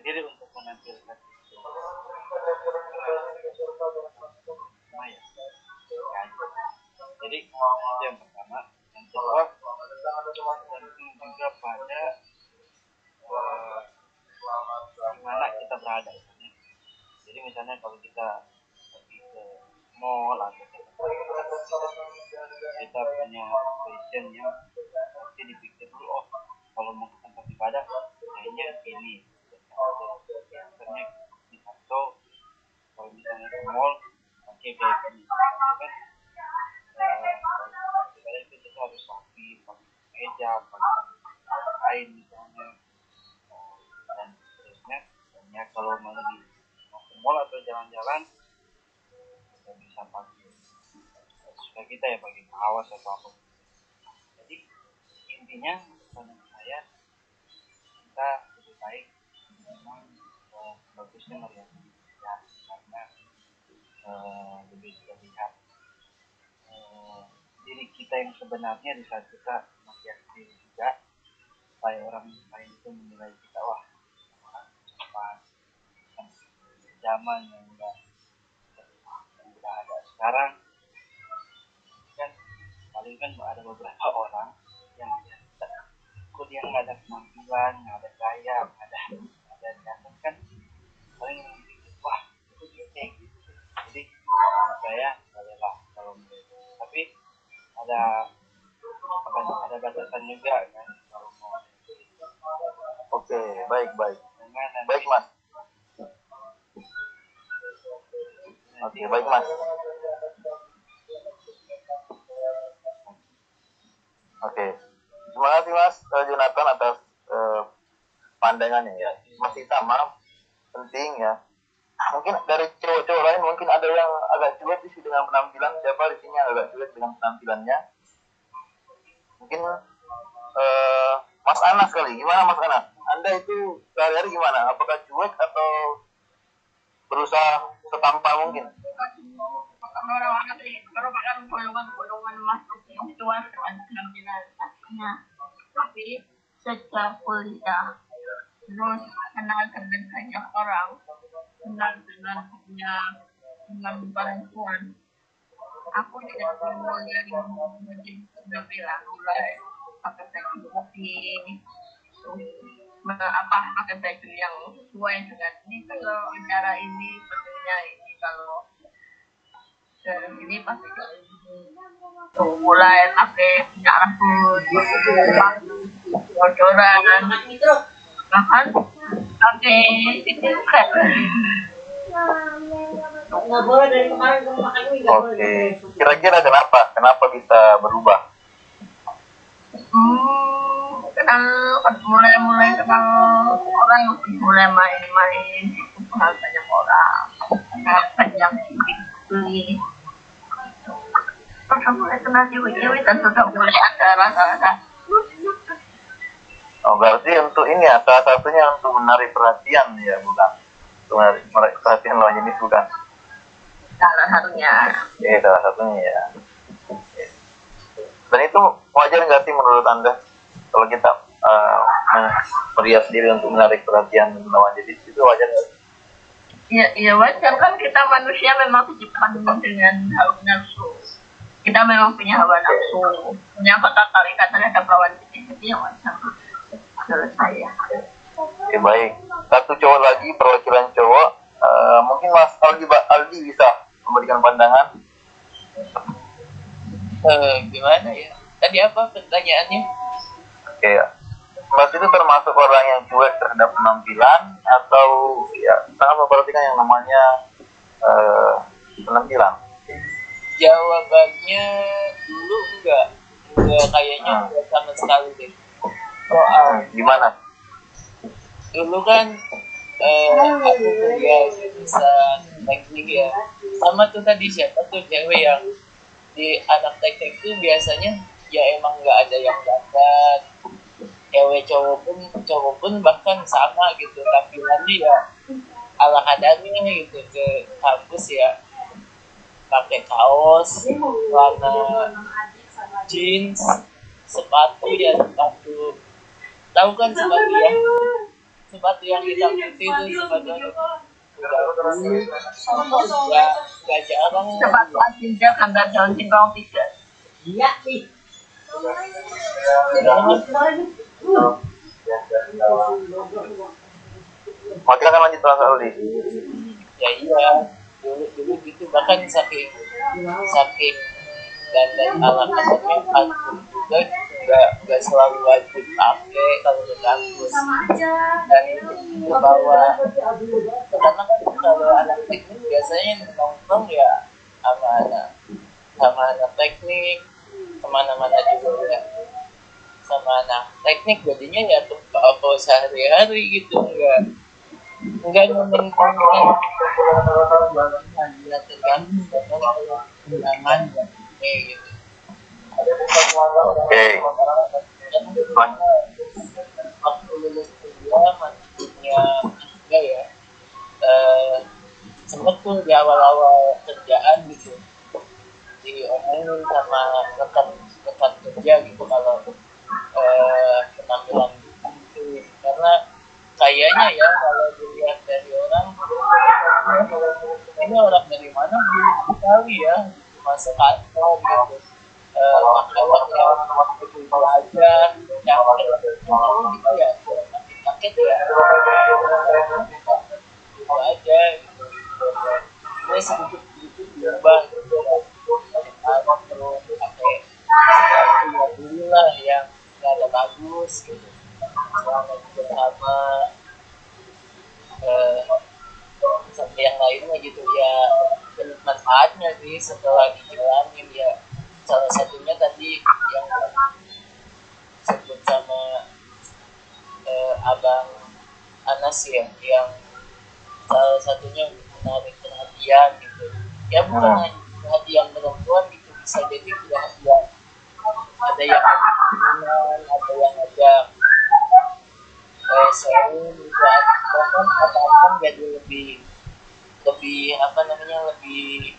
diri untuk menampilkan ya. jadi itu yang pertama yang kedua tentu juga pada uh, mana kita berada jadi misalnya kalau kita mall atau kita punya fashion yang pasti dipikir dulu oh kalau mau ke tempat ibadah kayaknya ini. Akhirnya di kantor kalau misalnya ke mall pakai kayak gini kan? Uh, itu kita harus rapi pakai meja pakai kain misalnya. Dan seterusnya dan ya kalau mau di mall atau jalan-jalan kita bisa pakai. Suka kita ya pakai kaos atau apa. Jadi intinya menurut saya kita lebih baik memang uh, bagusnya melihat ya karena uh, lebih terlihat uh, diri kita yang sebenarnya di saat kita masih diri juga supaya orang lain itu menilai kita wah orang pas zaman yang udah yang udah ada. Sekarang kan paling kan ada beberapa orang yang kok dia nggak ada penampilan nggak ada gaya nggak ada ada dasar kan paling wah itu dia kayak gitu. Jadi saya adalah kalau tapi ada apa ada batasan juga kan kalau mau. Oke baik baik. Baik mas oke baik mas. Oke. Terima kasih mas uh, Jonathan atas uh, pandangannya ya. Masih sama penting ya. Mungkin dari cowok-cowok lain mungkin ada yang agak cuek sih dengan penampilan. Siapa di sini agak cuek dengan penampilannya? Mungkin uh, Mas Anas kali. Gimana Mas Anas? Anda itu sehari-hari gimana? Apakah cuek atau berusaha setampan mungkin aslinya tapi sejak kuliah terus kenal dengan banyak orang kenal dengan banyak dengan perempuan aku tidak mulai menjadi penampilan mulai pakai putih apa pakai baju yang sesuai dengan ini? Kalau acara ini bentuknya ini kalau dan ini pasti tuh mulai pakai minyak rambut bocoran bahkan pakai itu Oke, kira-kira kenapa? Kenapa bisa berubah? Hmm, kenal mulai mulai kenal orang mulai main-main kenal banyak orang banyak beli terus mulai kenal cewek-cewek dan sudah mulai ada rasa-rasa Oh, berarti untuk ini ya, salah satunya untuk menarik perhatian ya, bukan? Untuk menarik, menarik perhatian lawan jenis, bukan? salah satunya Iya, salah satunya ya. Dan itu wajar nggak sih menurut Anda? Kalau kita eh, men- merias diri untuk menarik perhatian lawan jenis, itu wajar nggak sih? ya ya wajar kan kita manusia memang diciptakan dengan hawa nafsu kita memang punya hawa nafsu punya ketertarikan terhadap lawan jenis jadi yang wajar menurut saya Oke, baik. Satu cowok lagi, perwakilan cowok. Eh, mungkin Mas Aldi, Aldi bisa memberikan pandangan. Eh, gimana ya? Tadi apa pertanyaannya? Oke, ya. Mas itu termasuk orang yang cuek terhadap penampilan atau ya sangat memperhatikan yang namanya eh, penampilan. Jawabannya dulu enggak. Enggak kayaknya Hmm. enggak sama sekali deh. Soal Hmm, gimana? dulu kan eh aku kuliah jurusan teknik ya. Sama tuh tadi siapa tuh cewek yang di anak teknik tuh biasanya ya emang nggak ada yang dandan cewek cowok pun cowok pun bahkan sama gitu tampilannya ya ala kadarnya gitu ke kampus ya. Pakai kaos warna jeans sepatu ya sepatu. Tahu kan sepatu ya? Sepatu yang hitam putih itu sepatu nggak nggak jarang sepatu asinja kantor daun singkong tiga Mau silakan lanjut Mas Aldi. ya iya. Dulu dulu gitu. Bahkan saking saking dan dan ala kadarnya aku juga nggak nggak selalu wajib pakai kalau ke kampus. Dan ke bawah. Karena kan kalau anak teknik biasanya nongkrong ya sama anak sama anak teknik ke mana-mana juga. ya sama anak teknik jadinya ya apa sehari-hari gitu enggak enggak ngomongin ya tergantung dengan undangan ya kayak gitu Oke. waktu lulus kuliah maksudnya enggak ya eh sempet tuh di awal-awal kerjaan gitu diomongin sama rekan rekan kerja gitu kalau eh, penampilan gitu karena kayaknya ya kalau dilihat dari orang ini orang dari mana belum sekali ya masuk kantor gitu eh itu gitu ya ya itu gitu gitu ya ya yang nggak ada bagus gitu. Selama juga sama eh, sampai yang lainnya gitu ya banyak manfaatnya sih setelah dijalanin ya. Salah satunya tadi yang sebut sama eh, abang Anas ya yang salah satunya menarik perhatian gitu. Ya bukan Hmm. hanya perhatian perempuan gitu bisa jadi perhatian ada yang temenan, ada yang ngajak eh, sharing gitu bahkan apa-apa jadi lebih lebih apa namanya lebih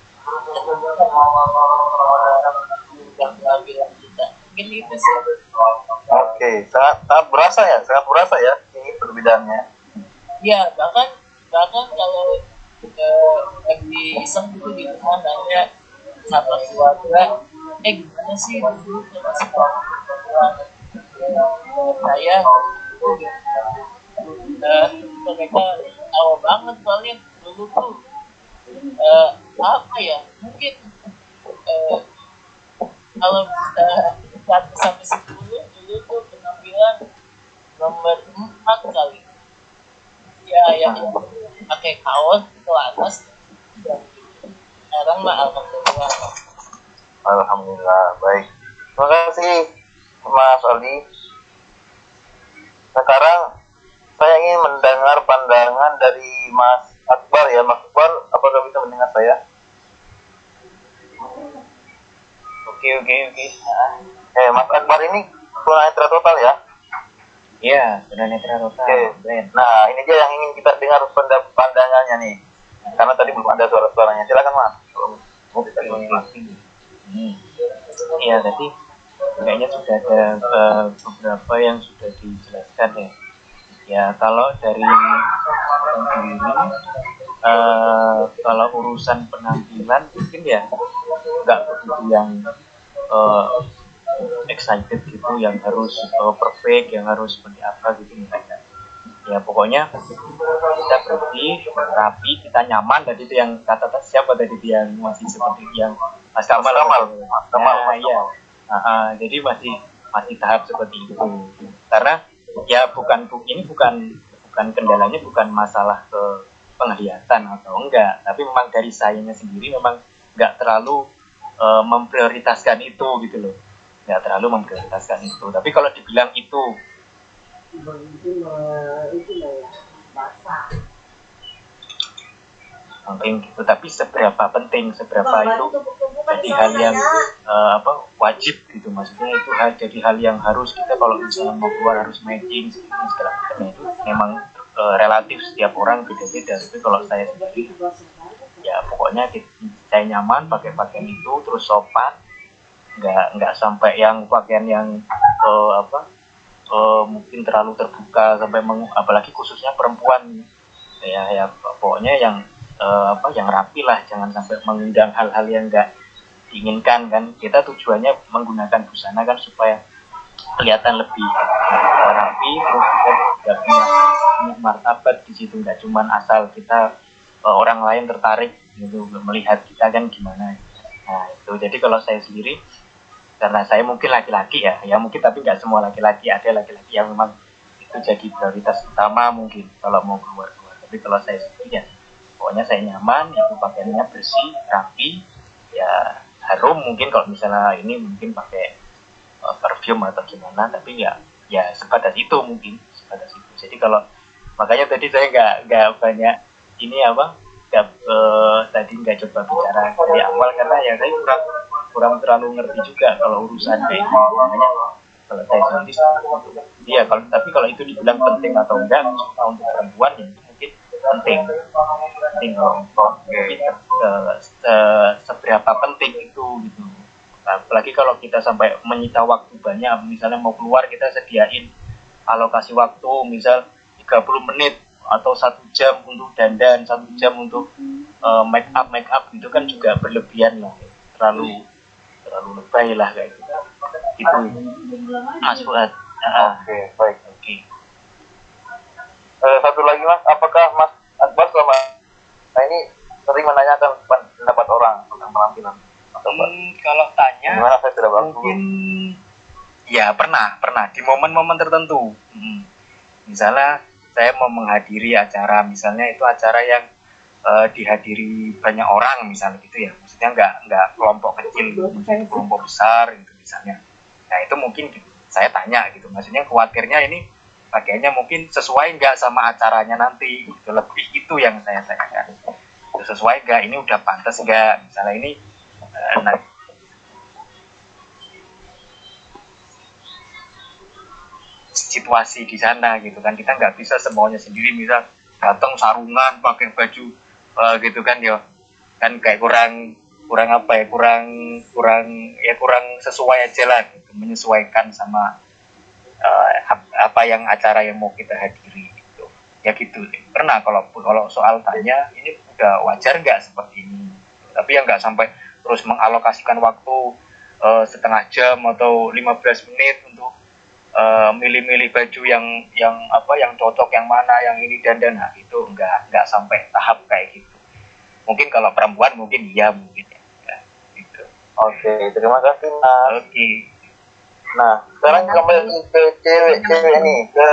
mungkin itu sih Oke, sangat sangat berasa ya, sangat berasa ya ini perbedaannya. ya bahkan bahkan kalau eh, lagi iseng gitu di rumah nanya sama keluarga eh gimana sih? Dulu sekolah saya eh, mereka tahu banget soalnya dulu tuh eh, apa ya mungkin eh, kalau satu sampai sepuluh dulu tuh penampilan nomor empat kali. Ya yang pakai kaos ke atas. Sekarang mah alhamdulillah Alhamdulillah, baik. Terima kasih Mas Aldi. Sekarang saya ingin mendengar pandangan dari Mas Akbar ya. Mas Akbar, apakah bisa mendengar saya? oke oke oke Eh, Mas Akbar ini tunanetra total ya? Iya, tunanetra total. Oke. Ben. Nah, ini dia yang ingin kita dengar pandangannya nih. Karena tadi belum ada suara-suaranya. Silakan Mas. Mau kita. Hmm. Iya, tadi kayaknya sudah ada eh, beberapa yang sudah dijelaskan ya. Ya, kalau dari saya sendiri, eh, kalau urusan penampilan mungkin ya nggak begitu yang eh, excited gitu, yang harus eh, perfect, yang harus seperti apa gitu enggak ya. Ya pokoknya kita bersih, rapi, kita nyaman. Tadi itu yang kata siapa tadi itu yang masih seperti yang Mas Kamal. Kamal. Mas Kamal, Nah, Mas iya. Ah, ah, jadi masih masih tahap seperti itu. Karena ya bukan bu- ini bukan bukan kendalanya bukan masalah ke penglihatan atau enggak, tapi memang dari sayanya sendiri memang enggak terlalu eh, memprioritaskan itu gitu loh. Enggak terlalu memprioritaskan itu. Tapi kalau dibilang itu penting gitu tapi seberapa penting seberapa itu jadi hal yang eh, apa wajib gitu. Maksudnya itu hal jadi hal yang harus kita kalau misalnya mau keluar harus matching segala segala macamnya itu memang eh, relatif setiap orang beda-beda. Tapi kalau saya sendiri ya pokoknya saya nyaman pakai pakaian itu terus sopan nggak nggak sampai yang pakaian yang eh, apa eh, mungkin terlalu terbuka sampai meng- apalagi khususnya perempuan. Ya ya pokoknya yang eh, apa yang rapi lah jangan sampai mengundang hal-hal yang enggak diinginkan kan. Kita tujuannya menggunakan busana kan supaya kelihatan lebih rapi terus kita juga punya, martabat di situ. Nggak cuman asal kita eh, orang lain tertarik gitu melihat kita kan gimana. Nah itu. Jadi kalau saya sendiri karena saya mungkin laki-laki ya. Ya mungkin tapi nggak semua laki-laki. Ada laki-laki yang memang itu jadi prioritas utama mungkin kalau mau keluar keluar tapi kalau saya sendiri ya pokoknya saya nyaman itu pakaiannya bersih rapi ya harum mungkin kalau misalnya ini mungkin pakai uh, perfume atau gimana tapi ya ya sebatas itu mungkin sebatas itu. Jadi kalau makanya tadi saya nggak nggak banyak ini apa nggak eh, tadi nggak coba bicara dari awal karena ya saya kurang kurang terlalu ngerti juga kalau urusan kayak gitu makanya kalau sendiri iya kalau tapi kalau itu dibilang penting atau enggak untuk perempuan ya mungkin penting. Penting kalau tapi eh, se- seberapa penting itu gitu. Apalagi kalau kita sampai menyita waktu banyak misalnya mau keluar kita sediain alokasi waktu misal 30 menit atau satu jam untuk dandan satu jam untuk eh, make up make up itu kan juga berlebihan lah. Terlalu terlalu lebay lah kayak gitu. Itu Mas Fuad. Ah, Oke, baik. oke. Eh, satu lagi Mas, apakah Mas Akbar selama nah ini sering menanyakan pendapat orang tentang penampilan? Hmm, kalau tanya Gimana? Saya tidak mungkin ya pernah pernah. Di momen-momen tertentu. Hmm. misalnya saya mau menghadiri acara. Misalnya itu acara yang eh, dihadiri banyak orang misalnya gitu ya maksudnya nggak nggak kelompok kecil kelompok besar. gitu misalnya. Nah itu mungkin gitu. saya tanya gitu. Maksudnya khawatirnya ini pakaiannya mungkin sesuai nggak sama acaranya nanti gitu. Lebih itu yang saya tanyakan Itu sesuai nggak? Ini udah pantas nggak? Misalnya ini eh, nah, situasi di sana gitu kan. Kita nggak bisa semuanya sendiri. Misal datang sarungan pakai baju eh, gitu kan ya. Kan kayak kurang kurang apa ya kurang kurang ya kurang sesuai aja lah gitu. menyesuaikan sama ap- apa yang acara yang mau kita hadiri gitu. Ya gitu pernah kalau kalau soal tanya ini udah wajar nggak seperti ini? Tapi yang nggak sampai terus mengalokasikan waktu eh, setengah jam atau 15 menit untuk eh, milih-milih baju yang yang apa yang cocok yang mana yang ini dan dan. Nah, itu nggak nggak sampai tahap kayak gitu. Mungkin kalau perempuan mungkin iya mungkin ya, Oke, terima kasih Mas. oke Nah, sekarang kembali ke cewek-cewek nih, ke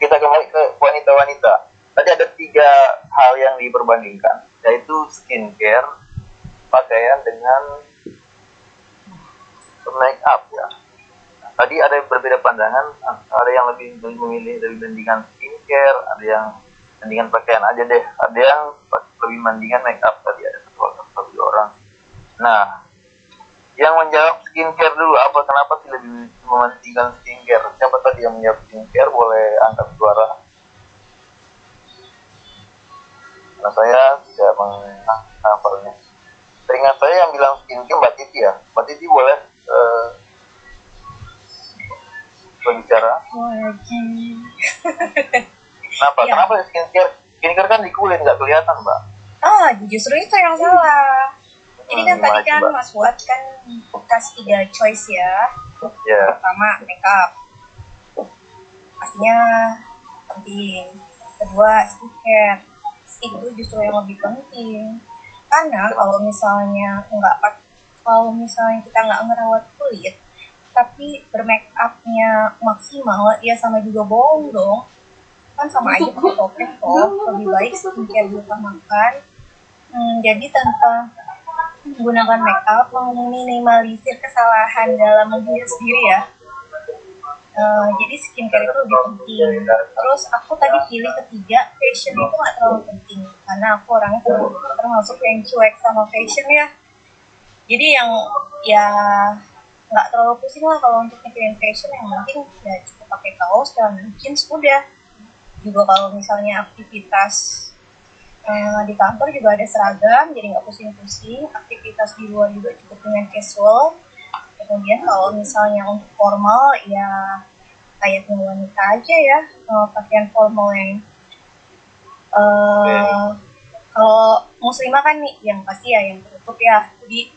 kita kembali ke wanita-wanita. Tadi ada tiga hal yang diperbandingkan, yaitu skincare, pakaian dengan make up ya. Tadi ada yang berbeda pandangan, ada yang lebih memilih lebih bandingan skincare, ada yang bandingan pakaian aja deh, ada yang lebih bandingan make up tadi ada satu, satu orang. Nah, yang menjawab skincare dulu apa kenapa sih lebih mementingkan skincare? Siapa tadi yang menjawab skincare? Boleh angkat suara. Nah saya tidak menghafalnya. Teringat saya yang bilang skincare mbak Titi ya. Mbak Titi boleh uh, berbicara. Kenapa? Ya. kenapa skincare? Skincare kan di kulit nggak kelihatan mbak. Ah, justru itu yang salah. Jadi kan Hmm, tadi kan Mbak? Mas Fuad kan kasih tiga choice ya. ya Pertama, makeup. Pastinya penting. Kedua, skincare. Itu justru yang lebih penting. Karena kalau misalnya nggak pak- kalau misalnya kita nggak ngerawat kulit, tapi bermake upnya maksimal, ya sama juga bohong dong. Kan sama aja pakai topeng kok. *laughs* Lebih baik skincare diutamakan. Hmm, jadi tanpa menggunakan make up meminimalisir kesalahan dalam diri ya. Eh, jadi skincare itu lebih penting. Terus aku tadi pilih ketiga, fashion itu nggak terlalu penting karena aku orangnya ter- termasuk yang cuek sama fashion ya. Jadi yang ya nggak terlalu pusing lah kalau untuk mikirin fashion yang penting ya cukup pakai kaos dan jeans udah. Juga kalau misalnya aktivitas Eh, di kantor juga ada seragam, jadi nggak pusing-pusing. Aktivitas di luar juga cukup dengan casual. Kemudian kalau misalnya untuk formal, ya kayak wanita aja ya, eh, pakaian formal yang eh kalau muslimah kan nih, yang pasti ya yang tertutup ya. Jadi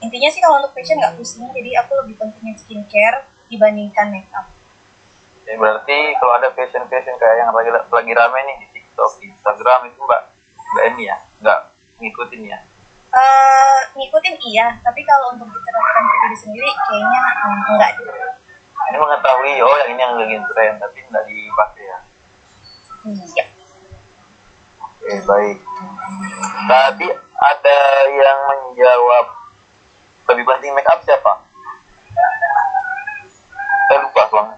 intinya sih kalau untuk fashion nggak pusing, jadi aku lebih pentingin skincare dibandingkan makeup. Ya, berarti kalau ada fashion fashion kayak yang lagi lagi rame nih TikTok, Instagram itu mbak mbak ini ya, nggak ngikutin ya. Eh, ngikutin iya, tapi kalau untuk diterapkan ke diri sendiri kayaknya enggak deh. Ini mengetahui oh yang ini yang lagi tren tapi nggak dipakai ya. Iya. Oke baik. Tadi ada yang menjawab lebih penting make up siapa? Saya lupa bang.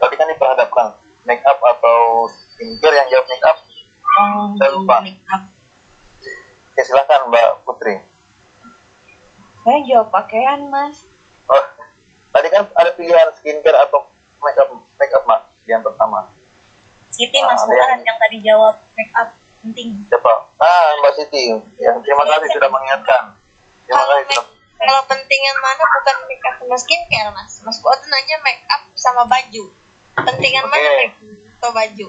Tadi kan diperhadapkan make up atau skincare yang jawab make up. Oh, Saya lupa. make up. Oke silakan Mbak Putri. Saya jawab pakaian, Mas. Oh, tadi kan ada pilihan skincare atau make up make up mas yang pertama. Siti Ah, Mas Fuad yang- yang tadi jawab make up penting. Siapa? Ah Mbak Siti. Yang terima kasih sudah mengingatkan. Terima Kalau kasih sudah. kalau pentingan mana bukan make up sama skincare mas mas Fuad nanya make up sama baju pentingan Oke. mana make up atau baju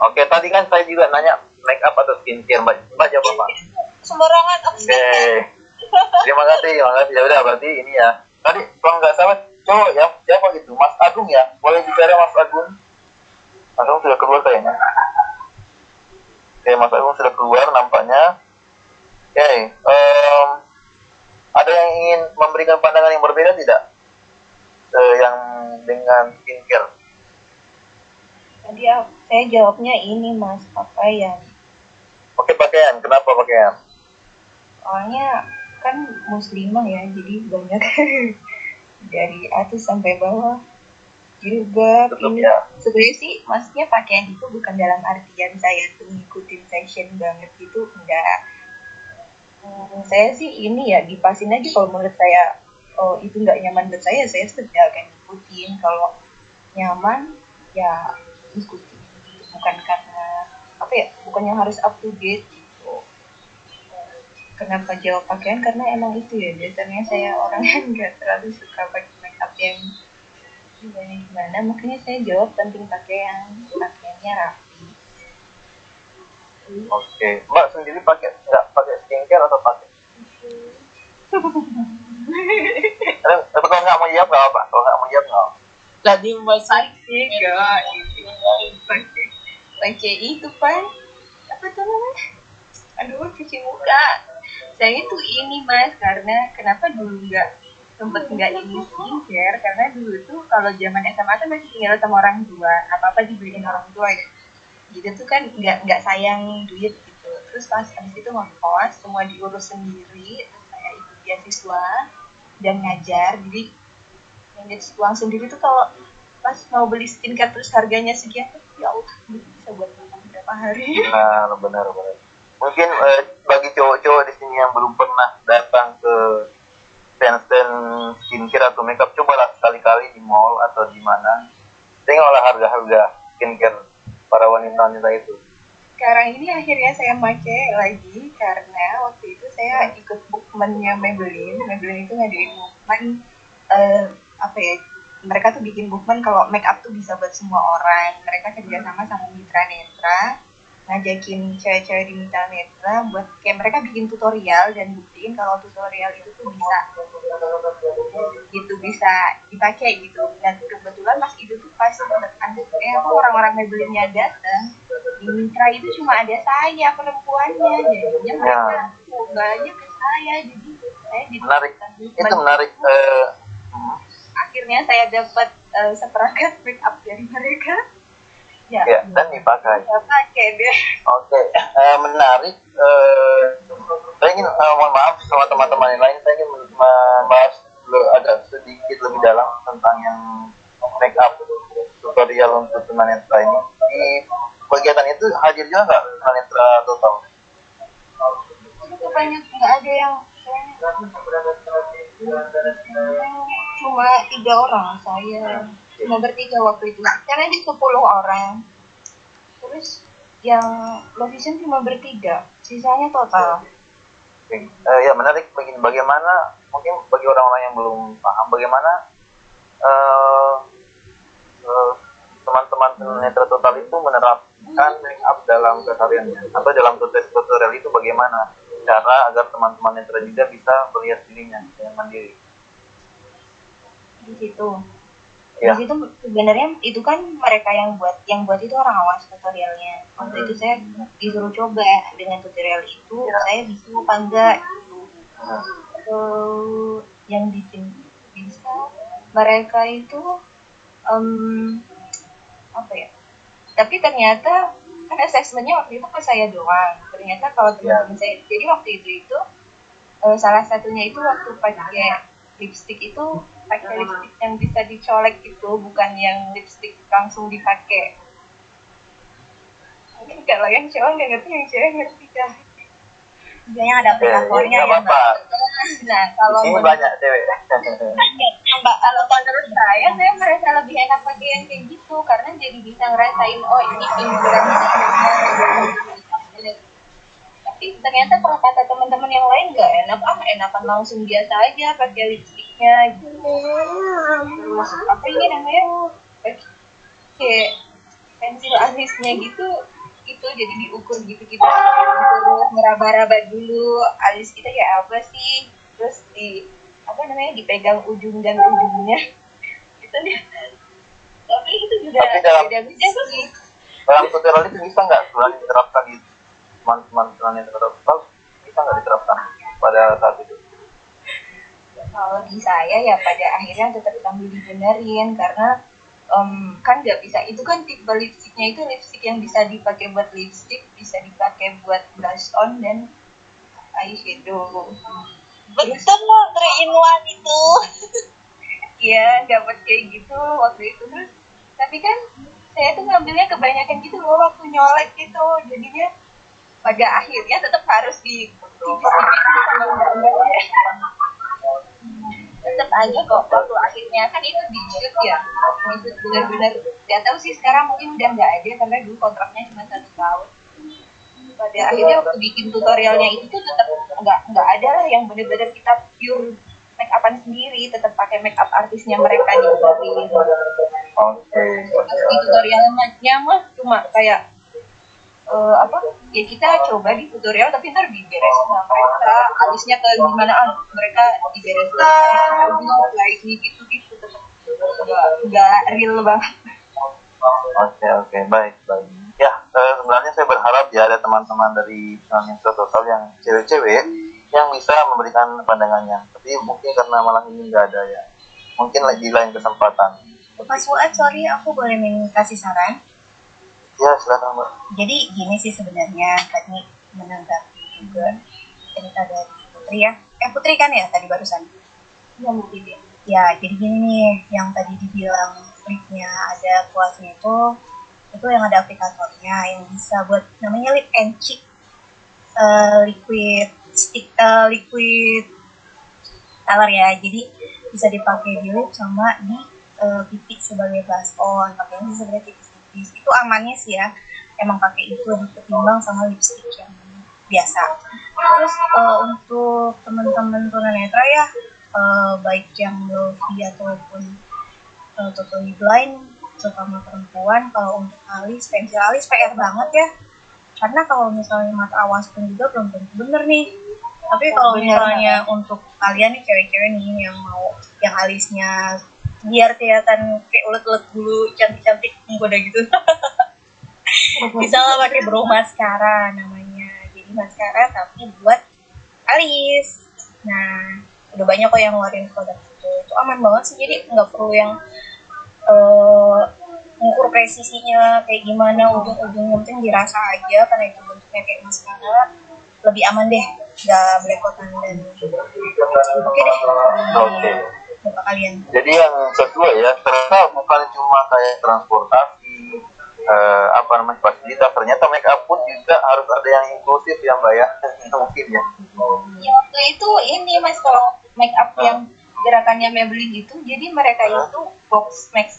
Oke, tadi kan saya juga nanya make up atau skincare, Mbak. Mbak jawab apa? sembarangan aku Oke. skincare Terima kasih, terima kasih. Ya udah berarti ini ya. Tadi kalau nggak salah cowok ya, siapa gitu? Mas Agung ya? Boleh bicara Mas Agung? Mas Agung sudah keluar kayaknya. Oke, Mas Agung sudah keluar nampaknya. Oke, em, ada yang ingin memberikan pandangan yang berbeda tidak? Eh, yang dengan skincare. Tadi saya jawabnya ini, Mas, pakaian. Oke, pakaian. Kenapa pakaian? Soalnya kan muslimah ya, jadi banyak *laughs* dari atas sampai bawah. Tutup ini ya. sebenarnya sih maksudnya pakaian itu bukan dalam artian saya tuh ngikutin fashion banget gitu enggak Hmm, saya sih ini ya dipasin aja kalau menurut saya oh itu nggak nyaman buat saya saya sudah akan ikutin kalau nyaman ya bukan karena apa ya bukan yang harus up to date gitu. Kenapa jawab pakaian? Karena emang itu ya biasanya saya orang yang nggak terlalu suka pakai make up yang gimana gimana. Makanya saya jawab penting pakaian pakaiannya rapi. Oke, Mbak sendiri pakai nggak pakai skincare atau pakai? *laughs* Tapi kalau nggak mau jawab nggak apa, kalau nggak mau jawab nggak apa. Tadi masih tiga pakai itu pan. Apa tuh namanya? Aduh cuci muka. Saya itu ini mas karena kenapa dulu nggak sempet nggak ini skincare? Karena dulu tuh kalau zaman SMA kan masih tinggal sama orang tua. Apa apa dibeliin orang tua. Ya gitu tuh kan nggak nggak sayang duit gitu. Terus pas habis itu ngekos semua diurus sendiri. Terus saya ikut beasiswa dan ngajar. Jadi manage uang sendiri tuh kalau pas mau beli skincare terus harganya sekian tuh ya Allah bisa buat makan berapa hari. Benar, benar, benar. mungkin eh, bagi cowok-cowok di sini yang belum pernah datang ke stand-stand skincare atau makeup cobalah sekali-kali di mall atau di mana. Tengoklah harga-harga skincare para wanita-wanita itu. Sekarang ini akhirnya saya pakai lagi karena waktu itu saya ikut bookmannya Maybelline. Maybelline itu ngadain bookman eh, apa ya mereka tuh bikin bookman kalau make up tuh bisa buat semua orang. Mereka kerjasama sama Mitra Netra ngajakin cewek-cewek di Mitra Netra buat kayak mereka bikin tutorial dan buktiin kalau tutorial itu tuh bisa. Gitu bisa dipakai gitu. Dan kebetulan mas itu tuh pas ada eh apa orang-orang Maybelline-nya datang di Mitra itu cuma ada saya perempuannya. Jadinya mereka banyak ke saya. Jadi saya jadi menarik. itu menarik eh, akhirnya saya dapat eh, seperangkat make up dari mereka ya, ya dan dipakai pakai deh Oke, eh, menarik. Eh, saya ingin eh, mohon maaf sama teman-teman yang lain, saya ingin membahas ada sedikit lebih dalam tentang yang make up tutorial untuk tunanetra ini. Di kegiatan itu hadir juga nggak tunanetra total? itu banyak nggak ada yang cuma tiga orang saya cuma bertiga waktu itu. Karena di 10 orang. Terus yang Lovision cuma bertiga sisanya total. Eh, ya menarik. Begini, bagaimana mungkin bagi orang-orang yang belum paham bagaimana eh, eh, teman-teman tunanetra total itu menerapkan make up dalam kesehariannya atau dalam tutorial itu bagaimana cara agar teman-teman netra juga bisa melihat dirinya dengan mandiri. di situ. Ya. di situ sebenarnya itu kan mereka yang buat yang buat itu orang awas tutorialnya. Waktu itu saya disuruh coba dengan tutorial itu saya bisa apa enggak? Gitu. Eh, yang bikin bisa. Mereka itu em, apa ya? Tapi ternyata kan assessmentnya waktu itu ke saya doang. Ternyata kalau teman-teman saya jadi waktu itu itu eh, salah satunya itu waktu pakai lipstick itu pakai lipstick yang bisa dicolek itu bukan yang lipstick langsung dipakai. Mungkin kalau yang cowok nggak ngerti yang cewek ngerti kan Biasanya ada aplikatornya Nggak ya apa-apa. nah kalau Ini banyak cewek. *laughs* Mbak, kalau menurut saya, saya merasa lebih enak pakai yang kayak gitu karena jadi bisa ngerasain oh ini figuran tapi ternyata kalau kata teman-teman yang lain nggak enak ah enakan langsung biasa aja pakai lipstiknya gitu. Apa ini namanya? Kayak pensil alisnya gitu itu jadi diukur gitu kita terus ngeraba-raba dulu. Alis kita kayak apa sih? Terus di apa namanya dipegang ujung dan ujungnya. *laughs* Itu dia. Tapi itu juga Tapi dalam- beda-beda sih. Dalam tutorial itu bisa nggak? Sebenarnya diterapkan di teman-teman tunanetra total bisa nggak diterapkan pada saat itu? kalau di saya ya pada akhirnya tetap sambil dibenerin karena em, kan nggak bisa itu kan tipe lipstiknya itu lipstik yang bisa dipakai buat lipstick bisa dipakai buat blush on dan eyeshadow Betul loh, three in one itu. Iya, dapat kayak gitu waktu itu terus. Tapi kan saya tuh ngambilnya kebanyakan gitu loh waktu nyolek gitu. Jadinya pada akhirnya tetap harus di sama. Tetap aja kok waktu akhirnya kan itu di shoot ya. Di shoot benar-benar. Gak tahu sih sekarang mungkin udah nggak ada karena dulu kontraknya cuma satu tahun. Pada akhirnya waktu bikin tutorialnya itu tuh tetap nggak nggak ada lah yang benar-benar kita pure make upan sendiri tetap pakai make up artisnya mereka di Oke. Terus di tutorialnya mah cuma kayak eh, apa ya kita coba di tutorial tapi ntar diberesin sama mereka alisnya ke gimana ah, mereka diberesin ini gitu gitu nggak nggak real banget Oke oke baik baik. Ya eh, sebenarnya saya berharap ya ada teman-teman dari tunanetra total yang cewek-cewek yang bisa memberikan pandangannya. Tapi mungkin karena malam ini nggak ada ya. Mungkin lagi lain kesempatan. Mas Fuad, sorry aku boleh min- kasih saran. Ya silakan mbak. Jadi gini sih sebenarnya tadi menanggapi juga cerita dari Putri ya. Eh Putri kan ya tadi barusan. ya mungkin ya Ya jadi gini nih yang tadi dibilang lipnya ada kuasnya itu itu yang ada aplikatornya yang bisa buat namanya lip and cheek. eh, liquid stick eh, liquid color ya jadi bisa dipakai di lip sama di eh, pipi sebagai blush on pakainya sih sebenarnya itu amannya sih ya. Emang pakai itu ketimbang sama lipstick yang biasa. Terus eh, untuk teman-teman tunanetra ya eh, baik yang lofi ataupun uh, totally blind terutama perempuan kalau untuk alis pensil alis PR banget ya. Karena kalau misalnya mata awas pun juga belum tentu bener nih. Tapi kalau misalnya untuk kalian nih cewek-cewek nih yang mau yang alisnya biar kelihatan kayak ulet-ulet bulu cantik-cantik menggoda gitu. Bisa lah pakai brow mascara namanya. Jadi maskara tapi buat alis. Nah udah banyak kok yang ngeluarin produk itu. Itu aman banget sih jadi nggak perlu yang eh ngukur presisinya kayak gimana. Ujung-ujungnya penting dirasa aja karena itu bentuknya kayak maskara lebih aman deh nggak belepotan dan oke deh. Oke. Muka kalian Jadi yang kedua ya, ternyata bukan cuma kayak transportasi, eh, apa namanya fasilitas, ternyata make up pun juga harus ada yang inklusif ya mbak ya, *laughs* mungkin ya. Ya, waktu itu ini mas kalau make up yang gerakannya Maybelline itu, jadi mereka itu box make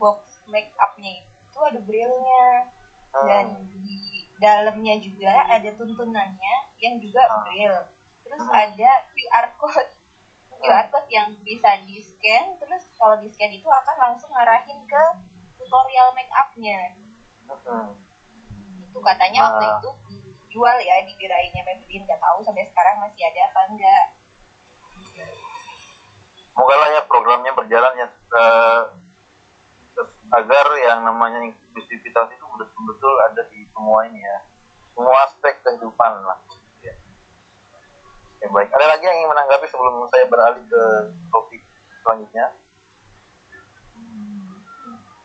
box make upnya itu ada braille-nya dan di dalamnya juga ada tuntunannya yang juga braille. Terus ada QR code QR code yang bisa di scan, terus kalau di scan itu akan langsung ngarahin ke tutorial make upnya. Hmm. Itu katanya waktu Ah. itu dijual ya di gerainya Maybelline, nggak tahu sampai sekarang masih ada apa enggak. Semoga lah ya programnya berjalan ya terus agar yang namanya inklusivitas itu betul-betul ada di semua ini ya, semua aspek kehidupan lah. Ya. Oke, baik. Ada lagi yang ingin menanggapi sebelum saya beralih ke topik selanjutnya?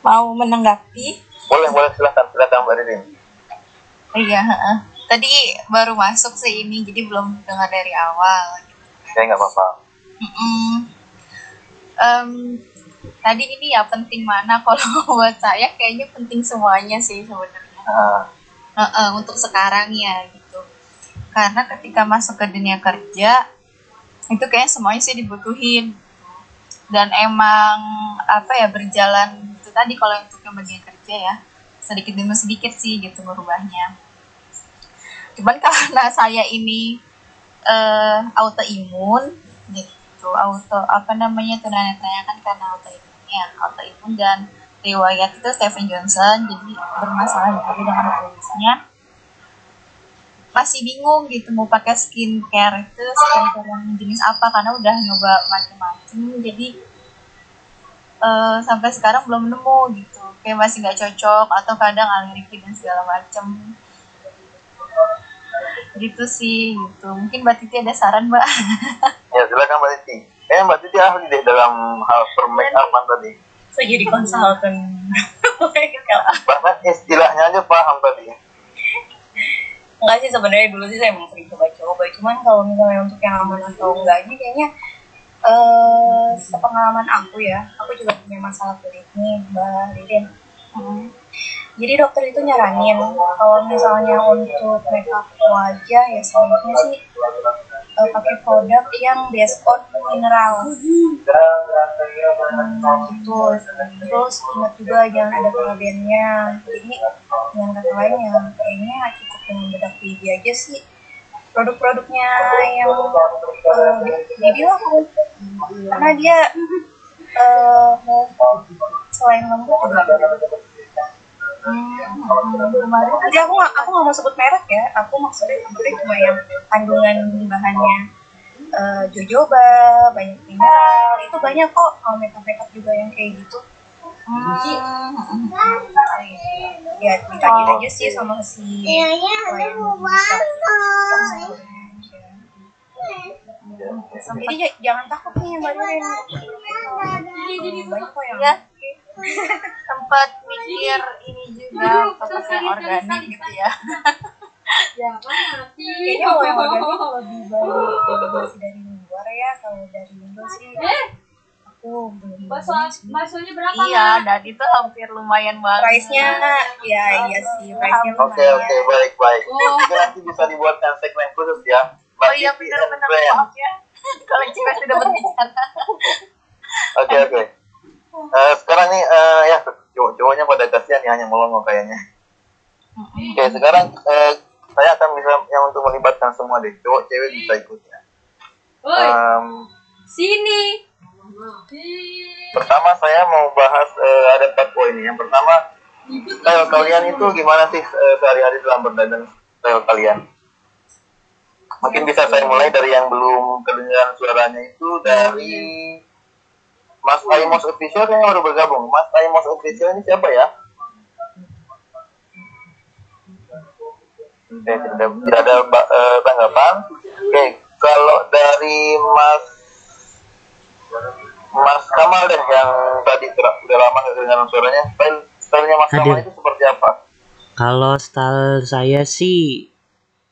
Mau menanggapi? Boleh, boleh silakan, silakan Mbak Ririn. Iya, heeh. tadi baru masuk sih ini, jadi belum dengar dari awal. Saya nggak apa-apa. Mm-mm. Em, tadi ini ya penting mana *laughs* kalau buat saya kayaknya penting semuanya sih sebenarnya. Ah, Heeh, untuk sekarang ya gitu. Karena ketika masuk ke dunia kerja itu kayak semuanya sih dibutuhin. Dan emang apa ya berjalan itu tadi kalau untuk yang bagian kerja ya sedikit demi sedikit sih gitu berubahnya. Cuman *laughs* karena saya ini eh autoimun gitu, auto apa namanya tunanetranya kan karena autoimunnya, autoimun dan riwayat itu Stephen Johnson jadi bermasalah juga dengan kulisnya masih bingung gitu mau pakai skincare itu skincare yang jenis apa karena udah nyoba macem-macem jadi eh, sampai sekarang belum nemu gitu kayak masih nggak cocok atau kadang alergi dan segala macem gitu sih gitu mungkin mbak Titi ada saran mbak *laughs* ya silakan Mbak Titi. Eh Mbak Titi ahli deh dalam hal per make upan tadi. saya jadi konsultan Bahkan istilahnya aja paham tadi. Enggak sih sebenarnya dulu sih saya emang sering coba-coba. Cuman kalau misalnya untuk yang aman atau enggaknya kayaknya eh sepengalaman aku ya. Aku juga punya masalah kulit nih mbak Hmm. Jadi dokter itu nyaranin kalau misalnya untuk makeup wajah ya sebaiknya sih eh, pakai produk yang based on mineral. Hmm, gitu. Terus ingat juga jangan ada parabennya jadi dengan kata lain ya kayaknya cukup dengan bedak baby aja sih. Produk-produknya yang uh, baby lah karena dia eh, selain lembut juga Hmm, kemarin tadi aku aku nggak mau sebut merek ya. Aku maksudnya sebutnya cuma yang kandungan bahannya eh, jojoba banyak mineral. Itu banyak kok kalau makeup makeup juga yang kayak gitu. Hmm, ya ditanya aja sih sama si klien jadi j- jangan takut nih mbak Ririn banyak kok yang ya sempat mikir ini juga pakai organik gitu ya *laughs* kayaknya kalau yang organik *laughs* lebih baik dari luar ya kalau dari Indo sih aku aku belum baksonya berapa? iya dan itu hampir lumayan banget Price-nya ya iya sih, price-nya Oke lumayan. oke baik baik. Oh. Mungkin nanti bisa dibuatkan segmen khusus ya. Oh iya Titi benar and benar Friends. maaf ya *laughs* kalau cewek sudah berbicara Oke oke. Eh, sekarang nih eh, ya cowok-cowoknya pada kasihan ya hanya melongo kayaknya. Oke sekarang eh, saya akan bisa yang untuk melibatkan semua deh cowok cewek bisa ikut ya. Woi, Em, sini. pertama saya mau bahas eh, ada empat poin. Yang pertama style kalian itu gimana sih eh, sehari-hari dalam berdandan style kalian? Mungkin bisa saya mulai dari yang belum kedengaran suaranya itu dari Mas Aimos Official yang baru bergabung. Mas Aimos Official ini siapa ya? Oke, tidak ada, tidak ada eh, tanggapan. Oke, kalau dari Mas Mas Kamal deh yang tadi ter- udah lama nggak kedengaran suaranya. Style stylenya Mas Hadir. Kamal itu seperti apa? Kalau style saya sih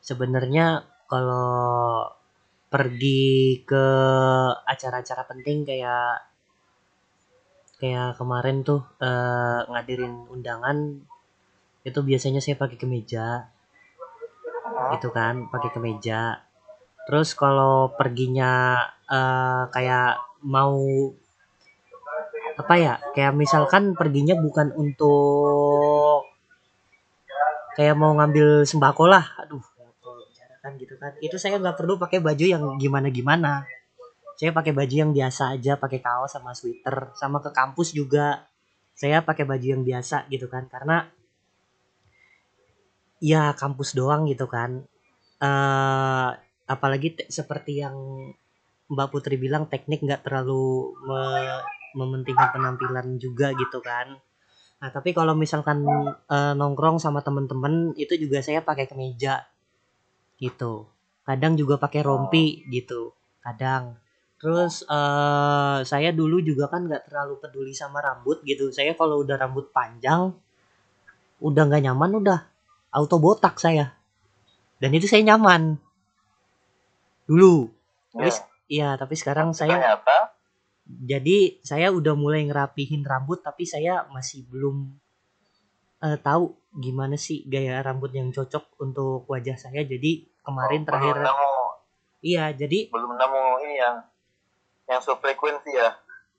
sebenarnya kalau pergi ke acara-acara penting kayak kayak kemarin tuh eh, ngadirin undangan itu biasanya saya pakai kemeja. Gitu kan pakai kemeja. Terus kalau perginya eh, kayak mau apa ya kayak misalkan perginya bukan untuk kayak mau ngambil sembako lah. Aduh kan gitu kan. Itu saya nggak perlu pakai baju yang gimana gimana saya pakai baju yang biasa aja pakai kaos sama sweater sama ke kampus juga saya pakai baju yang biasa gitu kan karena ya kampus doang gitu kan eh apalagi seperti yang Mbak Putri bilang teknik nggak terlalu me- mementingkan penampilan juga gitu kan Nah, tapi kalau misalkan eh, nongkrong sama temen-temen itu juga saya pakai kemeja gitu. Kadang juga pakai rompi gitu. Kadang. Terus eh saya dulu juga kan nggak terlalu peduli sama rambut gitu. Saya kalau udah rambut panjang udah nggak nyaman udah auto botak saya. Dan itu saya nyaman. Dulu. Tapi Ya. iya, tapi sekarang saya Ternyata jadi saya udah mulai ngerapihin rambut tapi saya masih belum eh, tahu gimana sih gaya rambut yang cocok untuk wajah saya jadi kemarin oh, terakhir belum nemu iya jadi belum nemu ini yang sefrekuensi ya.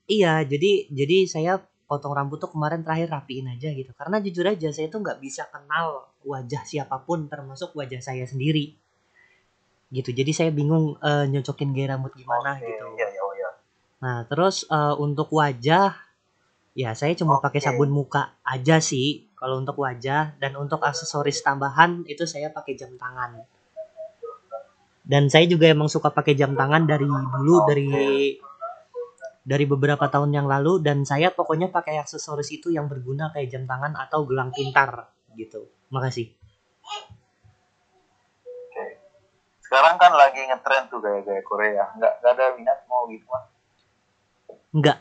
iya jadi jadi saya potong rambut tuh kemarin terakhir rapiin aja gitu karena jujur aja saya tuh nggak bisa kenal wajah siapa pun termasuk wajah saya sendiri gitu jadi saya bingung eh, nyocokin gaya rambut gimana Oke, gitu Iya, iya, oh, iya. Nah, terus eh, untuk wajah ya saya cuma pakai Oke. sabun muka aja sih kalau untuk wajah dan untuk aksesoris tambahan itu saya pakai jam tangan. Dan saya juga emang suka pakai jam tangan dari dulu dari dari beberapa tahun yang lalu dan saya pokoknya pakai aksesoris itu yang berguna kayak jam tangan atau gelang pintar gitu. Makasih. Oke. Sekarang kan lagi ngetren tuh gaya-gaya Korea. Nggak, nggak ada minat mau gitu mas. Enggak.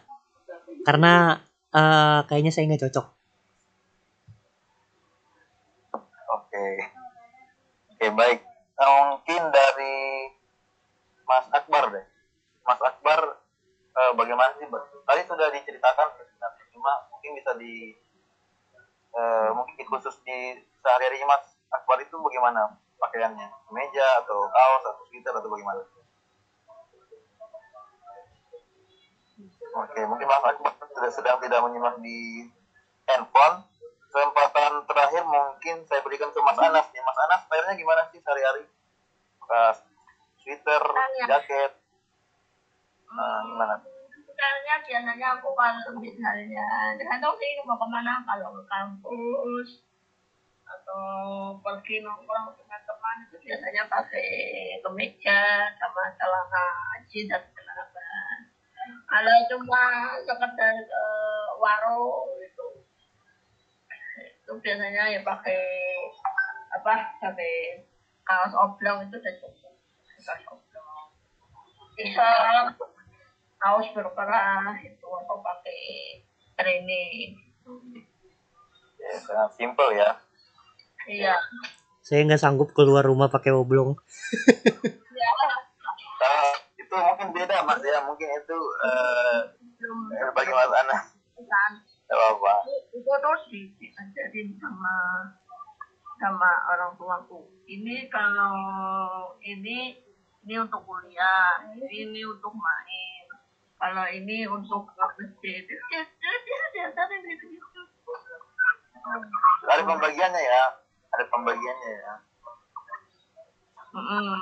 Karena eh, kayaknya saya nggak cocok. Oke. Oke baik. Mungkin dari Mas Akbar deh. Mas Akbar eh, bagaimana sih? Tadi sudah diceritakan. Cuma mungkin bisa di eh, mungkin khusus di sehari-hari Mas Akbar itu bagaimana pakaiannya? Meja atau kaos atau sweater atau bagaimana? Oke, mungkin Mas Akbar sudah sedang tidak menyimak di handphone. Kesempatan terakhir mungkin saya berikan ke Mas Anas nih. Mas Anas, stylenya gimana sih sehari-hari? Pas sweater, jaket, nah, gimana? Misalnya biasanya aku kalau misalnya tergantung sih mau ke mana kalau ke kampus atau pergi nongkrong dengan teman itu biasanya pakai kemeja sama celana jeans dan celana. Kalau cuma sekedar ke warung itu biasanya ya pakai apa pakai kaos oblong itu udah cukup. Kaos oblong. Bisa kaos berkerah itu atau pakai training. Ya, sangat simple ya. iya. Saya nggak sanggup keluar rumah pakai oblong. Nah, itu mungkin beda mas ya. Mungkin itu eh eh, bagi mas Ana Gak apa itu tuh di diajarin sama sama orang tuaku ini kalau ini ini untuk kuliah ini untuk main kalau ini untuk ke masjid gitu gitu ada pembagiannya ya ada pembagiannya ya Mm-mm.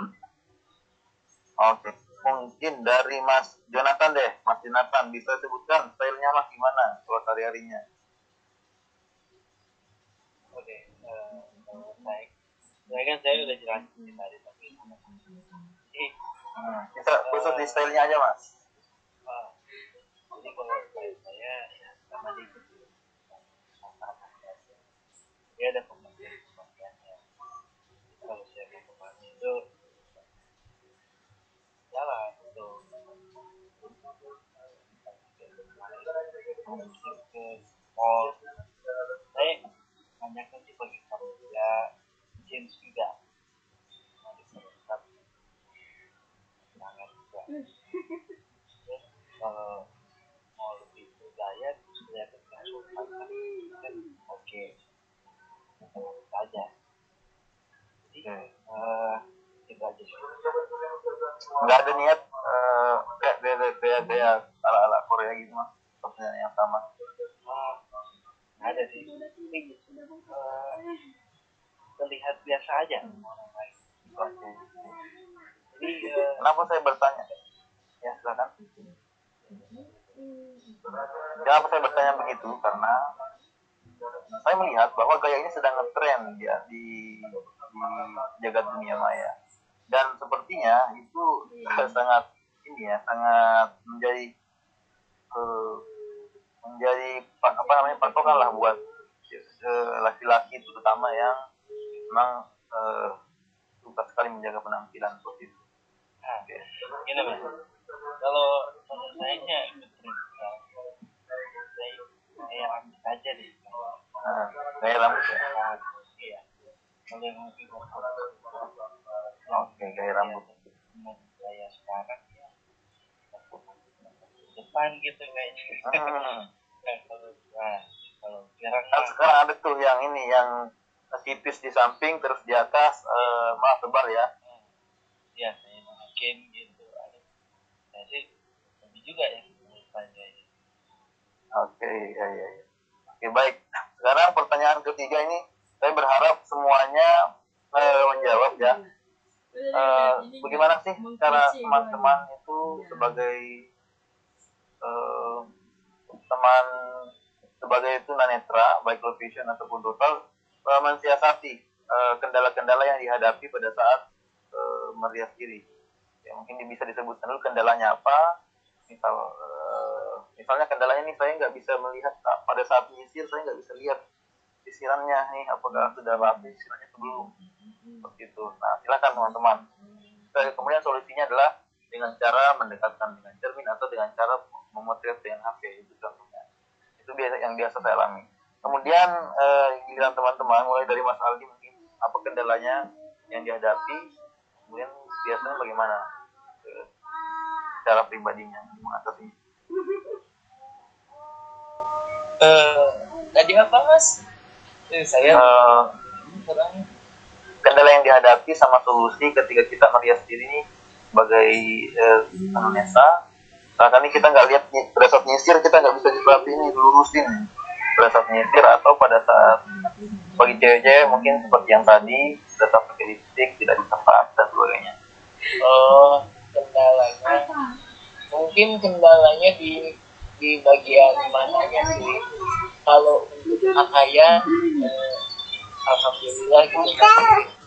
oke mungkin dari Mas Jonathan deh Mas Jonathan. Bisa sebutkan stylenya mas gimana kalau hari harinya Oke, eh, kalau saya, saya kan saya udah jelasin tadi tapi hmm. bisa khusus di stylenya aja mas. Ah, jadi kalau style saya ya sama di dia ada pembagian pembagiannya kalau saya kemarin itu jalan itu ke mall. Saya sih bagi jeans juga. Tetap. Sangat juga Terus kalau mau lebih bergaya saya tetap sopan kan oke Tentu saja jadi eh itu aja sih nggak ada niat eh, kayak gaya gaya gaya ala ala Korea gitu mas. Seperti yang sama. Nggak ada sih. Ini, eh, terlihat biasa aja. Orang lain jadi eh, kenapa saya bertanya? Ya silakan. Kenapa saya bertanya begitu? Karena saya melihat bahwa gaya ini sedang ngetren ya di di jagat dunia maya dan sepertinya itu *laughs* sangat ini ya sangat menjadi eh, menjadi pa- apa namanya patokan lah buat laki-laki terutama yang memang eh, suka sekali menjaga penampilan seperti itu. Nah, gini mas, kalau menurut saya nya ikut tren saya saya ambil aja deh. Nah, gaya rambut ya. Nah, iya. Kalau yang lebih Oke, gaya rambut. menurut saya sekarang ya depan gitu kayaknya. Hmm. *laughs* Nah, kalau nah, kalau sekarang Kan sekarang ada tuh yang ini yang tipis di samping terus di atas eh, maaf lebar ya. ya saya bikin gitu. Ada, saya sih lebih juga ya saya. Oke, ya, ya, ya. Oke, baik. Sekarang pertanyaan ketiga ini, saya berharap semuanya eh, menjawab ya. Eh, bagaimana sih cara teman-teman itu sebagai eh, teman sebagai tunanetra, baik low vision ataupun total, eh, mensiasati kendala-kendala yang dihadapi pada saat eh, merias diri. Ya, mungkin bisa disebutkan dulu kendalanya apa, misal eh, misalnya kendalanya nih saya nggak bisa melihat ah, pada saat menyisir saya nggak bisa lihat sisirannya nih apakah sudah rapi sisirannya sebelum seperti itu nah silakan teman-teman. Kemudian solusinya adalah dengan cara mendekatkan dengan cermin atau dengan cara memotret dengan HP itu contohnya. Itu biasa yang biasa saya alami. Kemudian eh, giliran teman-teman mulai dari Mas Aldi mungkin apa kendalanya yang dihadapi kemudian biasanya bagaimana eh, cara pribadinya mengatasinya? Eh, tadi apa mas? Eh, saya Eh, kurang kendala yang dihadapi sama solusi ketika kita merias diri nih sebagai eh, saat ini kita nggak lihat pada saat nyisir kita nggak bisa seperti ini lurusin pada saat nyisir atau pada saat bagi cewek-cewek mungkin seperti yang tadi pada saat pakai lipstick tidak ditepat dan sebagainya. Oh, kendalanya. Mungkin kendalanya di di bagian mananya sih. Kalau untuk pakaian, eh, alhamdulillah gitu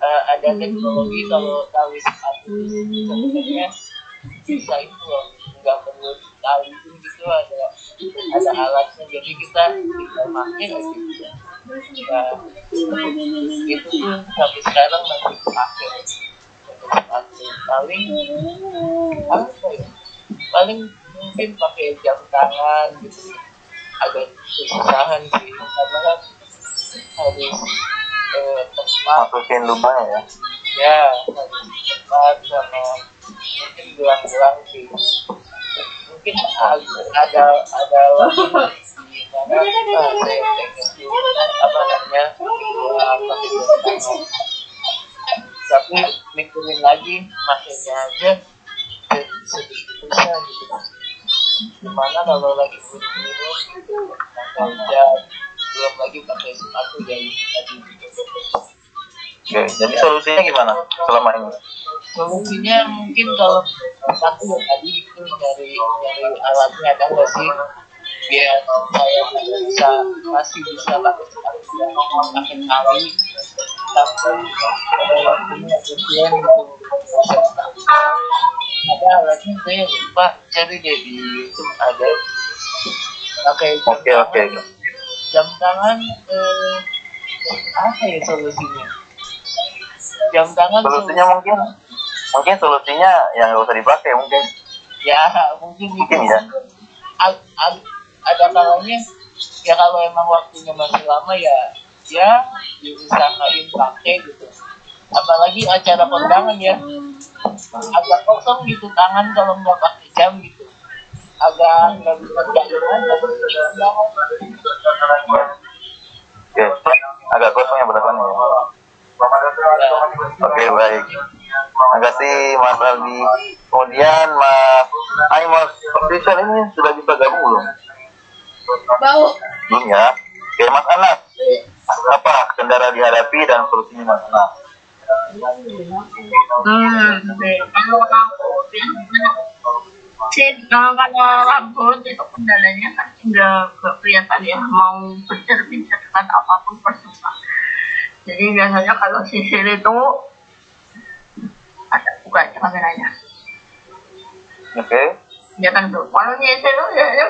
eh, ada teknologi kalau tali sepatu itu sebenarnya bisa itu loh. Nggak perlu tali pun gitu ada ada alatnya. Jadi kita kita pakai aja gitu nah, itu pun sampai sekarang masih pakai pakai paling apa ya? Paling mungkin pakai jam tangan gitu agak kesusahan sih karena kan harus eh, tepat masukin lubang ya? Ya tepat sama mungkin gelang-gelang sih. Mungkin ada ada di mana apa namanya tapi mikirin lagi makanya aja se- sedikit susah gitu. Gimana kalau lagi buru-buru pakai jam belum lagi pakai sepatu dari tadi oke jadi solusinya gimana selama ini? Solusinya mungkin kalau satu ya tadi itu nyari nyari alatnya ada nggak sih? Biar saya bisa masih bisa pakai sepatu pakai tali tapi waktunya ujian gitu ada alatnya saya lupa cari deh di YouTube ada. Oke oke tangan jam tangan eh, apa ya solusinya? Jam tangan solusinya mungkin mungkin solusinya yang nggak usah dipakai mungkin. Ya mungkin itu Mungkin ya. A- a- ada kalanya ya kalau emang waktunya masih lama ya ya diusahain pakai gitu. Apalagi acara kondangan ya. Agak kosong gitu tangan kalau nggak pakai jam gitu agak nggak bisa jalan oke agak kosong ya belakangnya oke baik. Terima kasih Mas Aldi. Kemudian Mas Hai Mas Official ini sudah bisa gabung belum? Bau. belum ya? Oke Mas Anas apa kendala dihadapi dan solusinya Mas Anas Hmm, sih kalau kalau rambut itu kendalanya kan nggak nggak kelihatan ya mau bercermin-cermin apa pun persusah. Jadi biasanya kalau sisir itu ada bukanya kameranya. oke Ya kan tuh. Kalau nyisir itu ya ya.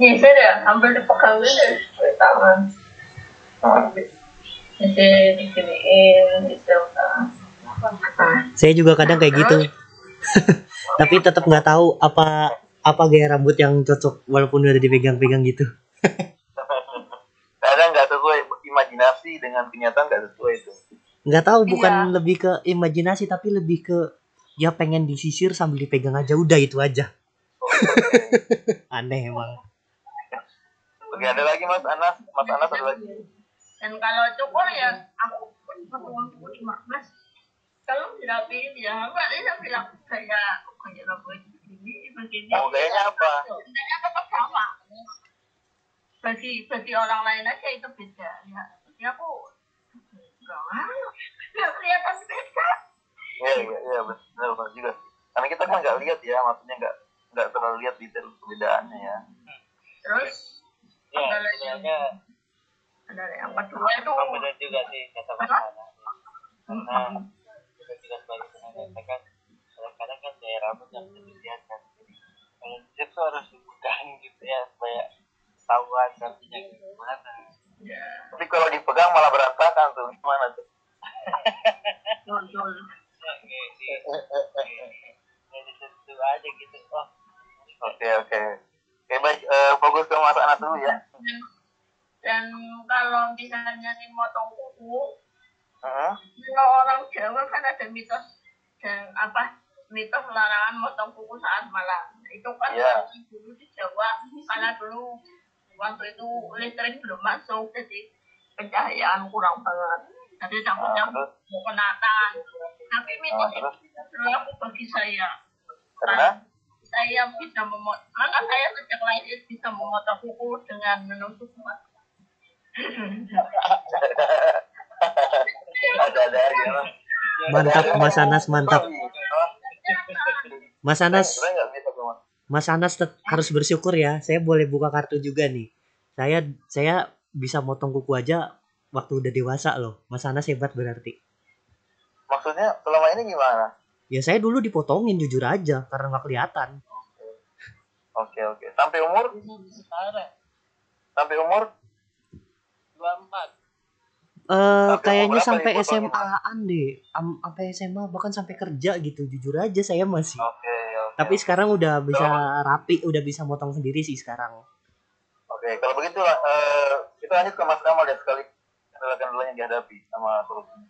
Nyisir ya sambil dipegang gitu pakai tangan. Hmm. Nyisir diginiin gitu kan. Nah, Saya juga kadang kayak gitu. *laughs* Tapi tetap nggak tahu apa apa gaya rambut yang cocok walaupun udah dipegang-pegang gitu. *laughs* kadang nggak sesuai imajinasi dengan kenyataan nggak sesuai itu Nggak tahu bukan Iya. lebih ke imajinasi tapi lebih ke ya pengen disisir sambil dipegang aja udah itu aja. *laughs* Aneh emang. oke ada lagi Mas Anas Mas Anas ada lagi Dan kalau cukur ya, aku pun cuma mas. Kalau dirapiin ya, mbak dia bilang saya kayak rambut begini, begini. mau gayanya apa Sebenarnya tetap sama. Bagi bagi orang lain aja itu beda. Ya, jadi aku. *laughs* Nggak kelihatan beda. Iya iya iya benar benar juga. Karena kita kan nggak lihat ya, maksudnya nggak nggak terlalu lihat detail perbedaannya ya. Terus ya ada lagi sebenarnya ada yang kedua itu benar juga sih kata Mas Ana karena juga sebagai tenaga kan kadang-kadang kan gaya rambut yang bisa dilihat kan jadi kalau dilihat tuh harus dipegang gitu ya supaya ketahuan nantinya gimana ya, Tapi kalau dipegang malah berantakan tuh, gimana tuh? ya disentuh aja gitu oh Oke oke. Oke baik, eh, fokus ke Mas Anas dulu ya. Dan, dan kalau misalnya nih motong kuku, Heeh. kalau orang Jawa kan ada mitos dan apa mitos larangan motong kuku saat malam. Itu kan kalau dulu di Jawa karena dulu waktu itu listrik belum masuk jadi pencahayaan kurang banget. Jadi takutnya mau kenatan. Tapi mitos terus? itu berlaku bagi saya. Karena saya bisa memotong, karena saya sejak lahir bisa memotong kuku dengan menusuk mata. *laughs* *laughs* ada-ada aja. Mantap Mas Anas mantap. Mas Anas Mas? Anas tet- harus bersyukur ya. Saya boleh buka kartu juga nih. Saya saya bisa motong kuku aja waktu udah dewasa loh. Mas Anas hebat berarti. Maksudnya selama ini gimana? Ya saya dulu dipotongin jujur aja karena nggak kelihatan. Oke oke. Sampai umur? sekarang Sampai umur? 24 Eh Sampai kayaknya sampai? SMA-an deh. Am- sampai SMA bahkan sampai kerja gitu. Jujur aja saya masih. Oke oke. Tapi sekarang udah bisa rapi, udah bisa motong sendiri sih sekarang. Oke, kalau begitu eh, kita lanjut ke Mas Kamal ya sekali kendala-kendala yang dihadapi sama solusinya.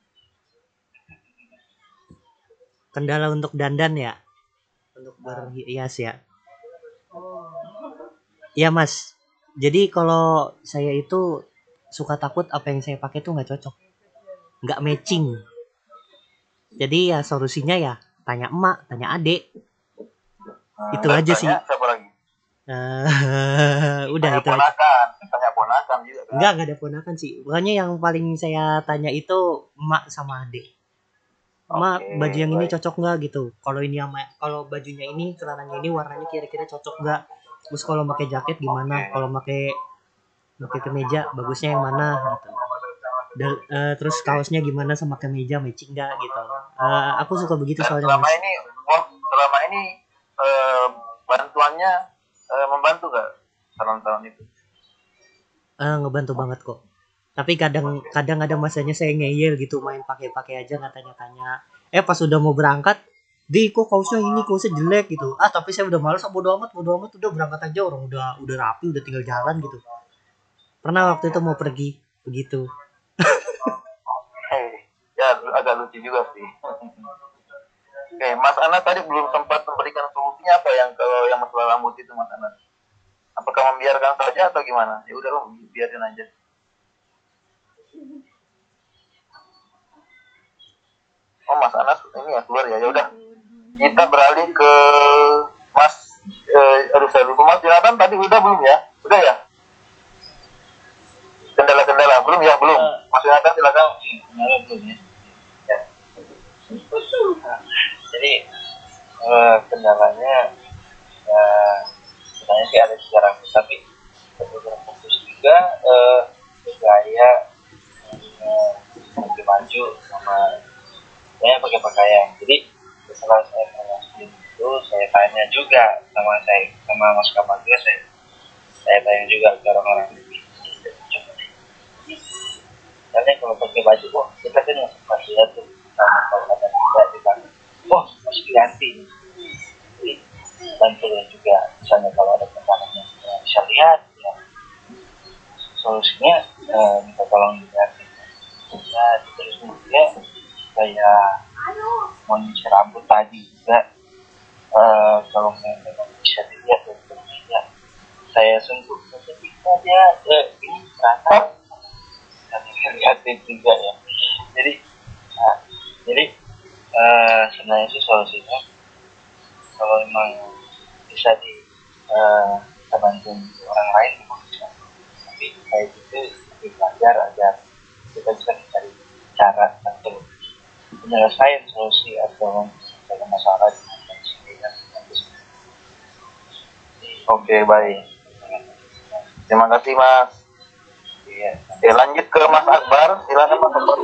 Kendala untuk dandan ya. Untuk berhias ya. Iya Mas. Jadi kalau saya itu suka takut apa yang saya pakai tuh nggak cocok, nggak matching. Jadi ya solusinya ya tanya emak, tanya adek. Hmm, Itu aja sih. tanya Siapa lagi? *laughs* Udah tanya itu aja. ponakan, tanya ponakan juga. Kan? Enggak, enggak ada ponakan sih. Makanya yang paling saya tanya itu emak sama adik. Emak, Oke, baju yang ini baik. cocok nggak gitu? Kalau ini sama kalau bajunya ini, celananya ini warnanya kira-kira cocok nggak? Terus kalau pakai jaket gimana? Oke. Kalau pakai pakai kemeja bagusnya yang mana gitu. Dan, eh, terus kaosnya gimana sama kemeja matching nggak gitu? Eh, aku suka begitu soalnya selama mas. ini, oh, selama ini eh, bantuannya eh, membantu nggak saran-saran itu? Eh, ngebantu banget kok. Tapi kadang kadang ada masanya saya ngeyel gitu main pakai-pakai aja nggak tanya-tanya. Eh pas udah mau berangkat, di kok kaosnya ini kaosnya jelek gitu. Ah tapi saya udah males, ah, bodo amat, bodo amat udah berangkat aja orang udah udah rapi, udah tinggal jalan gitu. Pernah waktu itu mau pergi begitu. Hei, ya agak lucu juga sih. Oke, Mas Ana tadi belum sempat memberikan solusinya apa yang kalau yang masalah rambut itu Mas Ana? Apakah membiarkan saja atau gimana? Ya udah lah, biarin aja. Oh Mas Anas ini ya keluar ya, ya udah. Kita beralih ke Mas, eh, aduh saya lupa Mas Jonathan tadi udah belum ya? Udah ya? Kendala-kendala belum ya belum. Mas Jonathan silakan. Kendala belum ya? Ya. Jadi eh, kendalanya ya sebenarnya sih ada secara tapi beberapa fokus juga eh, gaya eh, lebih maju sama saya pakai pakaian. Jadi setelah saya masukin itu saya tanya juga sama saya sama Mas Kamal juga saya saya tanya juga ke orang-orang karena kalau pakai baju oh kita kan masih lihat tuh. Sama kalau ada tidak di belakang oh masih diganti jadi bantu juga misalnya kalau ada pesanan yang tidak bisa lihat ya. Solusinya eh, minta tolong diganti ya terus juga kayak mau rambut tadi juga. Eh, kalau memang bisa dilihat berbeda saya sentuh ketika dia eh, ini ternyata kreatif juga ya jadi nah, jadi eh, sebenarnya sih solusinya kalau memang bisa di eh, kita bantu orang lain tapi kayak gitu belajar agar kita bisa mencari cara untuk penyelesaian solusi atau segala masalah di kondisi yang Oke baik. Terima kasih Mas. Iya. Oke lanjut ke Mas Akbar. Silakan Mas Akbar.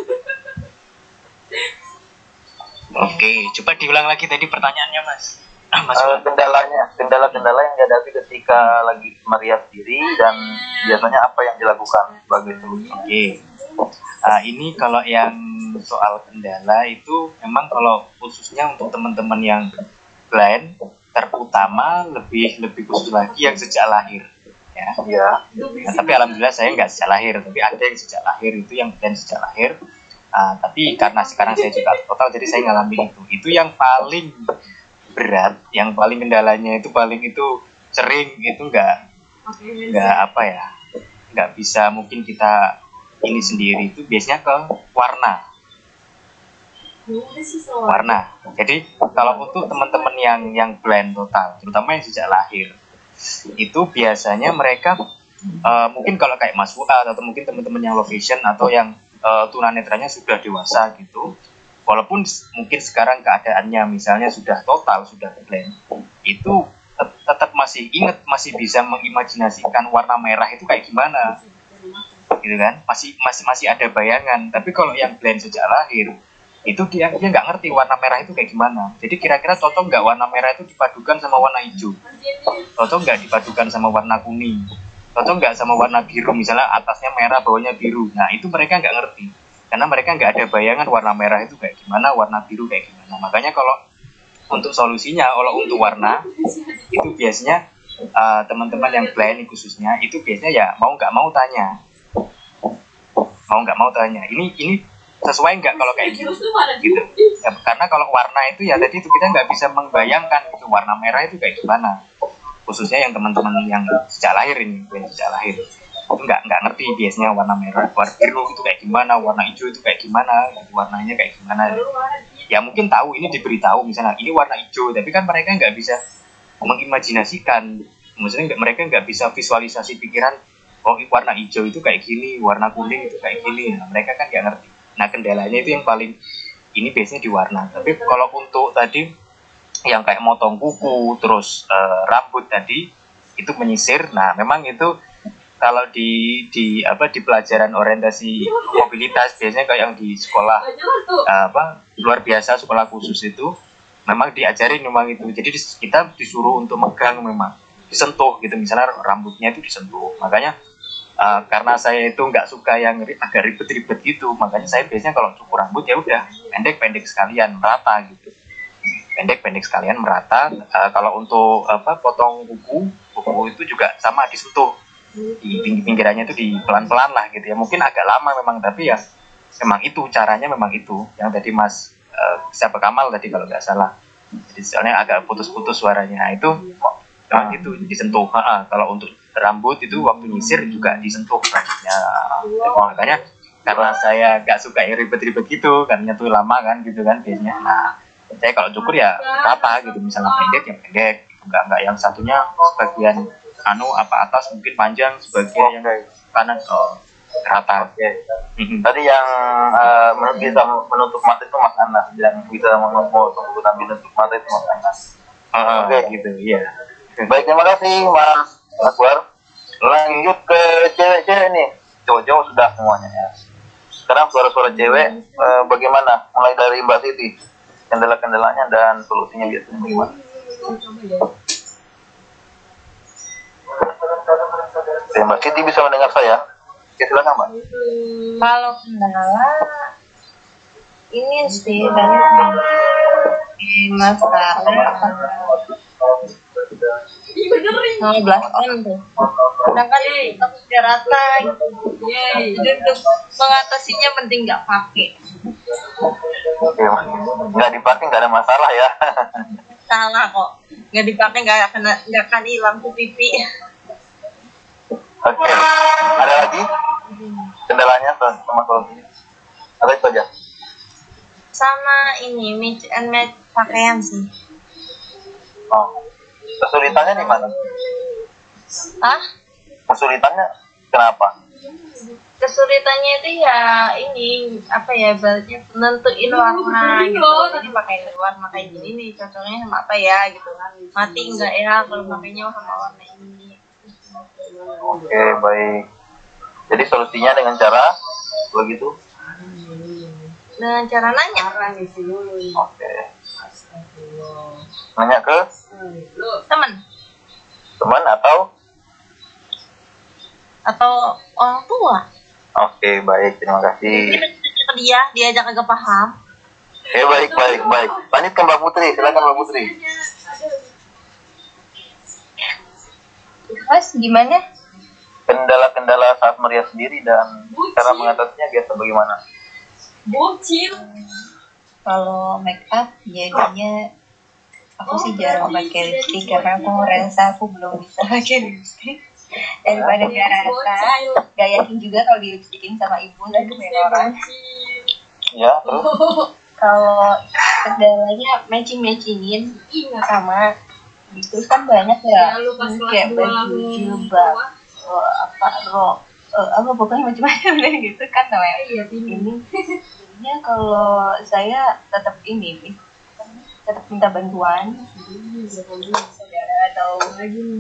Oke, coba diulang lagi tadi pertanyaannya, Mas. Ah, Mas. Eh, kendalanya, kendala-kendala yang dihadapi ketika lagi merias diri dan biasanya apa yang dilakukan sebagai solusi? Oke. Ah, ini kalau yang soal kendala itu memang kalau khususnya untuk teman-teman yang blind terutama lebih lebih khusus lagi yang sejak lahir ya. Ya. Nah, tapi alhamdulillah saya nggak sejak lahir, tapi ada yang sejak lahir itu yang blind sejak lahir. Ah, tapi karena sekarang saya juga *laughs* total jadi saya ngalamin itu. Itu yang paling berat, yang paling kendalanya itu paling itu sering itu nggak nggak apa ya nggak bisa mungkin kita ini sendiri itu biasanya ke warna warna jadi kalau untuk teman-teman yang yang blend total terutama yang sejak lahir itu biasanya mereka eh, mungkin kalau kayak Mas Fuad atau mungkin teman-teman yang low vision atau yang eh, tunanetranya sudah dewasa gitu walaupun mungkin sekarang keadaannya misalnya sudah total sudah blend itu tet- tetap masih ingat masih bisa mengimajinasikan warna merah itu kayak gimana. Gitu kan? Masih masih masih ada bayangan. Tapi kalau yang blend sejak lahir itu dia dia nggak ngerti warna merah itu kayak gimana. Jadi kira-kira cocok nggak warna merah itu dipadukan sama warna hijau? Cocok nggak dipadukan sama warna kuning? Cocok nggak sama warna biru? Misalnya atasnya merah bawahnya biru. Nah itu mereka nggak ngerti. Karena mereka nggak ada bayangan warna merah itu kayak gimana warna biru kayak gimana. Makanya kalau untuk solusinya kalau untuk warna itu biasanya uh, teman-teman yang blind khususnya itu biasanya ya mau nggak mau tanya. Mau nggak mau tanya. Ini ini sesuai nggak kalau kayak gitu? gitu. ya, karena kalau warna itu ya tadi itu kita nggak bisa membayangkan itu warna merah itu kayak gimana. Khususnya yang teman-teman yang sejak lahir ini yang sejak lahir. Itu nggak nggak ngerti biasanya warna merah warna biru itu kayak gimana warna hijau itu kayak gimana warnanya kayak gimana. Ya mungkin tahu ini diberitahu misalnya ini warna hijau tapi kan mereka nggak bisa mengimajinasikan. Maksudnya mereka nggak bisa visualisasi pikiran oh warna hijau itu kayak gini warna kuning itu kayak gini. Nah, mereka kan nggak ngerti nah kendalanya itu yang paling ini biasanya di warna. Tapi kalau untuk tadi yang kayak motong kuku terus uh, rambut tadi itu menyisir. Nah memang itu kalau di di apa di pelajaran orientasi mobilitas biasanya kayak yang di sekolah uh, apa luar biasa sekolah khusus itu memang diajarin memang itu. Jadi kita disuruh untuk megang memang disentuh gitu. Misalnya rambutnya itu disentuh. Makanya uh, karena saya itu nggak suka yang agak ribet-ribet gitu. Makanya saya biasanya kalau cukur rambut ya udah pendek-pendek sekalian merata gitu. Pendek-pendek sekalian merata. Uh, kalau untuk apa potong kuku kuku itu juga sama disentuh di pinggir pinggirannya itu di pelan-pelan lah gitu ya. Mungkin agak lama memang tapi ya memang itu caranya memang itu. Yang tadi Mas uh, siapa Kamal tadi kalau nggak salah. Jadi soalnya agak putus-putus suaranya. Nah, itu memang itu disentuh. Ha, kalau untuk rambut itu waktu nyisir juga disentuh rambutnya. Oh, makanya karena saya gak suka yang ribet-ribet gitu karena tuh lama kan gitu kan biasanya. Nah saya kalau cukur ya rata gitu misalnya pendek yang pendek gitu. nggak nggak yang satunya sebagian anu apa atas mungkin panjang sebagian yang kanan. Oh, rata. Okay. tadi yang uh, menurut bisa menutup mata itu mas Anas yang bisa menutup menutup mata itu mas Anas uh, oke. okay. gitu iya. Baik terima kasih mas Akbar. Lanjut ke cewek-cewek nih. Cowok-cowok sudah semuanya ya. Sekarang suara-suara cewek eh, bagaimana? Mulai dari Mbak Siti. Kendala-kendalanya dan solusinya biasanya bagaimana. Oke, Mbak Siti bisa mendengar saya? Oke, silakan Mbak. Kalau kendala ini sih tadi di masalah mau belas on tuh. Sedangkan kita sudah rata gitu. Jadi untuk mengatasinya mending nggak pakai. Oke, nggak dipakai nggak ada masalah ya. Salah kok. Nggak dipakai nggak akan nggak akan hilang tuh pipi. Oke, ada lagi? Kendalanya sama solusinya? Ada itu aja. Sama ini mix and match pakaian sih. Oh, kesulitannya di mana? Ah? Kesulitannya kenapa? Kesulitannya itu ya ini apa ya berarti nentuin warna gitu. Jadi pakai warna kayak gini nih cocoknya sama apa ya gitu kan. Mati enggak ya kalau pakainya sama warna ini. Oke, baik. Jadi solusinya dengan cara begitu? Dengan cara nanya. Oke. Nanya ke teman teman atau atau orang tua. Oke, baik. Terima kasih. Ke dia, dia aja kagak paham. Oke, baik, baik, baik. Lanjut ke Mbak Putri. Silakan Mbak Putri. Mas, gimana? Kendala-kendala saat merias sendiri dan cara mengatasinya biasa bagaimana? Bocil. Kalau make up jadinya aku sih jarang pakai lipstick karena aku merasa aku belum bisa *laughs* pakai lipstick. Daripada gak rata gak yakin juga kalau di lipstickin sama ibu dan banyak orang. Ya, terus? *laughs* kalau kendalanya matching matchingin sama itu kan banyak ya. Kayak baju jilbab oh, apa rok eh, apa pokoknya macam-macam deh gitu kan namanya. Ini jadinya kalau saya tetap ini nih tetap minta bantuan. Saudara atau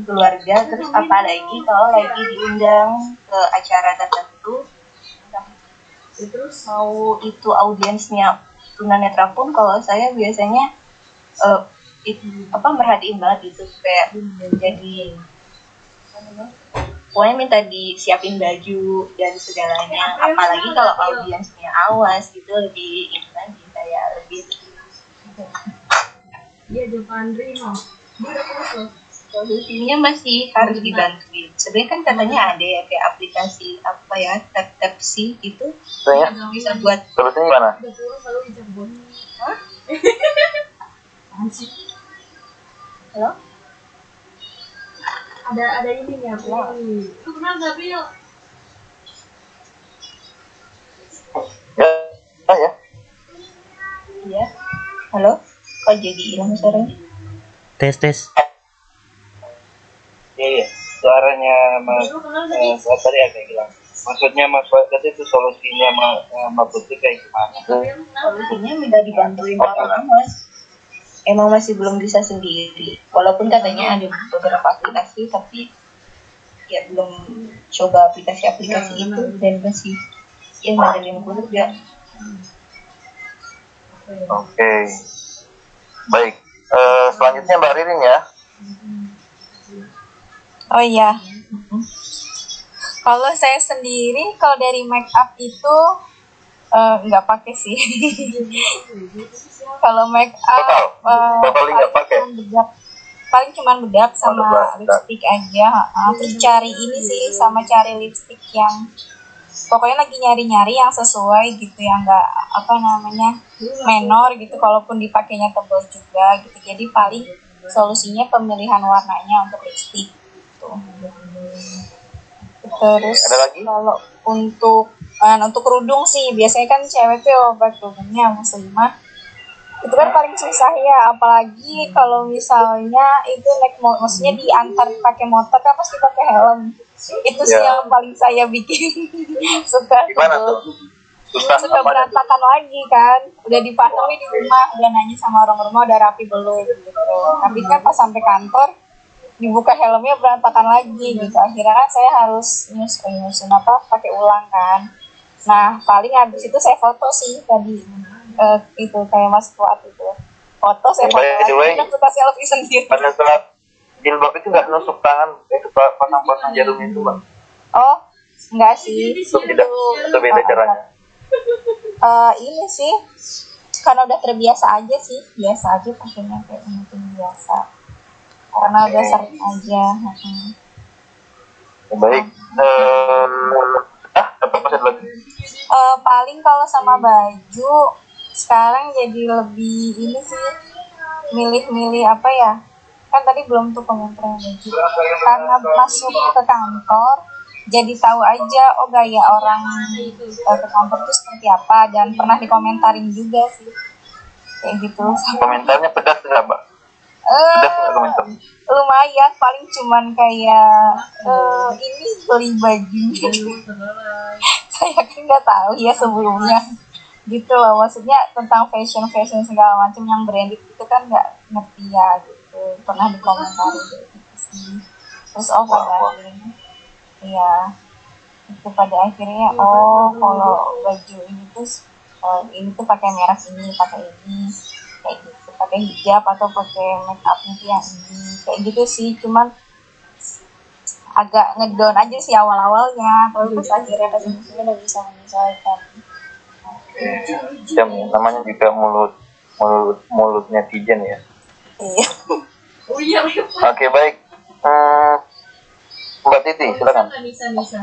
keluarga terus apalagi kalau lagi diundang ke acara tertentu terus mau itu audiensnya tunanetra pun kalau saya biasanya eh, it- apa merhatiin banget gitu. Kayak jadi pokoknya minta disiapin baju dan segalanya. Apalagi kalau audiensnya awas gitu lebih ini lagi kayak lebih Iya, Jovan Rino. Dia udah kurus loh. solusinya masih harus dibantuin sebenarnya kan katanya ada ya kayak aplikasi apa ya tap tap si itu Sebenarnya yang bisa buat solusinya gimana? Udah kurus lalu dicabut. Hah? Apaan sih? halo Ada ada ini nih apa ini? Lu kenal gak Bil? Ya, ya. iya halo kok jadi hilang suaranya tes tes Iya, iya. Suaranya Mas eh, tadi? Ada yang bilang. Maksudnya Mas tadi itu solusinya Ma, eh, Mbak Putri kayak gimana? Solusinya minta dibantuin orang awas emang masih belum bisa sendiri walaupun katanya ada beberapa aplikasi tapi ya belum coba aplikasi-aplikasi itu dan masih ya ngandelin keluarga Oke. Baik. Eh, selanjutnya Mbak Ririn ya. Oh iya. Kalau saya sendiri, kalau dari make up itu eh, nggak pakai sih. *laughs* kalau make up Total. eh, Totally nggak paling pakai. cuman bedak, paling cuman bedak sama bedak. lipstick aja. Ah, terus cari ini sih sama cari lipstick yang pokoknya lagi nyari-nyari yang sesuai gitu yang nggak apa namanya menor gitu kalaupun dipakainya tebal juga gitu jadi paling solusinya pemilihan warnanya untuk lipstick gitu. terus Ada lagi? kalau untuk eh, untuk kerudung sih biasanya kan cewek tuh obat kerudungnya muslimah itu kan paling susah ya apalagi kalau misalnya itu naik mo maksudnya diantar pakai motor kan pasti pakai helm itu sih Ya. yang paling saya bikin. *laughs* Suka Gimana tuh? Susah suka tuh? berantakan lagi kan. Udah dipasangnya di rumah udah nanya sama orang rumah udah rapi belum gitu. Tapi kan pas sampai kantor dibuka helmnya berantakan lagi gitu. Akhirnya kan saya harus nyus nyusun apa pakai ulang kan. Nah paling habis itu saya foto sih tadi. Eh, itu kayak mas Fuad itu. Foto saya foto lagi dan suka selfie sendiri. Pada saat jilbab itu nggak nusuk tangan, itu pasang-pasang jarumnya itu Mbak. oh enggak sih Itu tidak, atau beda caranya. Eh, ini sih karena udah terbiasa aja sih biasa aja pakainya kayak mungkin biasa karena udah sering aja mm. Baik. Eh, ah, apa masih ada lagi? Eh, paling kalau sama baju sekarang jadi lebih ini sih milih-milih apa ya kan tadi belum tuh komentar baju karena masuk ke kantor jadi tahu aja oh gaya orang eh, ke kantor itu seperti apa dan pernah dikomentarin juga sih. Kayak gitu. Komentarnya pedas nggak Mbak? Eh, Pedas nggak komentar? lumayan. Paling cuman kayak eh, ini beli baju. *laughs* Saya kan nggak tahu ya sebelumnya. Gitu loh. Maksudnya tentang fashion fashion segala macam yang branded itu kan nggak ngerti ya gitu pernah dikomentari kayak gitu sih terus oh akhirnya iya. Itu pada akhirnya oh kalau baju ini tuh eh, ini tuh pakai merek ini pakai ini kayak gitu. Pakai hijab atau pakai make tuh yang ini. Kayak gitu sih cuman agak ngedown aja sih awal-awalnya. Tapi pas akhirnya sini udah bisa menyesuaikan. Jam namanya juga mulut mulut mulut netizen ya. Iya *laughs* Oh iya, Oke baik. Hmm, Mbak Titi silakan. Bisa bisa.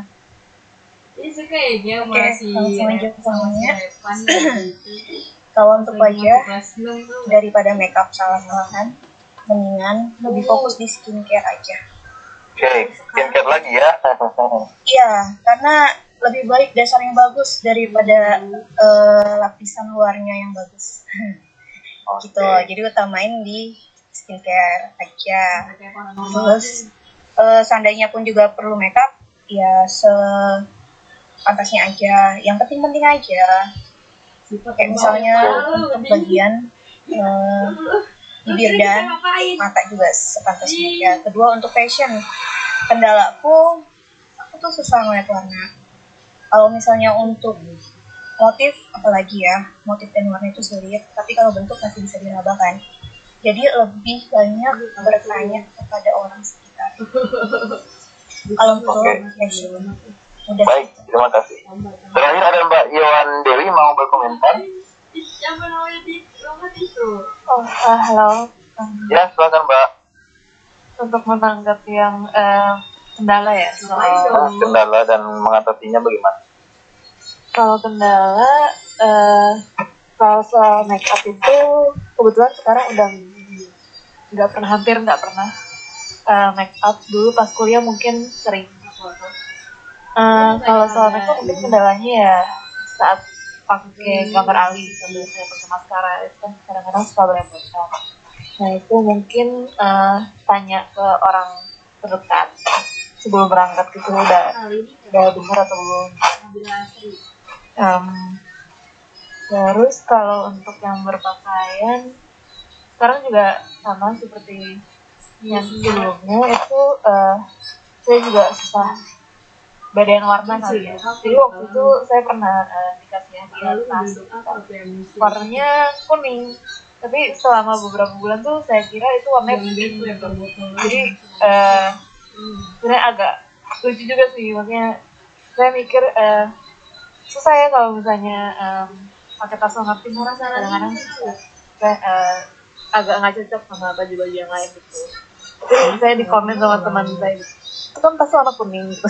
Ini sih kayaknya Oke, masih langsung aja ke semuanya. *clears throat* Kalau untuk wajah daripada makeup salah-salahan mendingan lebih fokus di skincare aja Oke, skincare lagi ya. *laughs* iya karena lebih baik dasar yang bagus daripada eh, lapisan luarnya yang bagus *laughs* gitu. Jadi utamain di skincare aja. Terus eh, seandainya pun juga perlu makeup ya se pantasnya aja. Yang penting-penting aja. Kayak misalnya untuk bagian eh, bibir dan mata juga sepantasnya. Ya kedua untuk fashion. Kendalaku aku tuh susah ngeliat warna. Kalau misalnya untuk motif apalagi ya motif dan warna itu sulit tapi kalau bentuk masih bisa diraba kan jadi lebih banyak bertanya kepada orang sekitar *laughs* kalau untuk Oke. fashion udah Baik, terima kasih. Terakhir ada Mbak Yohan Dewi mau berkomentar. Oh, eh, halo. Ya, silakan Mbak. untuk menanggapi yang eh, kendala ya soal kendala dan mengatasinya bagaimana? Kalau kendala eh, kalau soal make up itu kebetulan sekarang udah nggak pernah hampir nggak pernah eh, make up. Dulu pas kuliah mungkin sering. Eh, kalau soal make up mungkin kendalanya ya saat pakai gambar ali sambil saya pakai maskara. Itu kan kadang-kadang suka belepotan nah itu mungkin eh, tanya ke orang terdekat sebelum berangkat gitu udah udah bener atau belum Em, terus kalau untuk yang berpakaian sekarang juga sama seperti yang sebelumnya itu eh, saya juga susah bedain warna kali ya. Jadi waktu itu saya pernah eh, dikasih hadiah tas warnanya kuning. Tapi selama beberapa bulan tuh saya kira itu warnanya pink. Jadi eh sebenarnya agak lucu juga sih. Maksudnya saya mikir eh, susah ya kalau misalnya em, pakai tas warna pink kadang-kadang eh, agak nggak cocok sama baju-baju yang lain gitu. Tapi saya di komen sama teman saya gitu, itu kan tas warna kuning. Gitu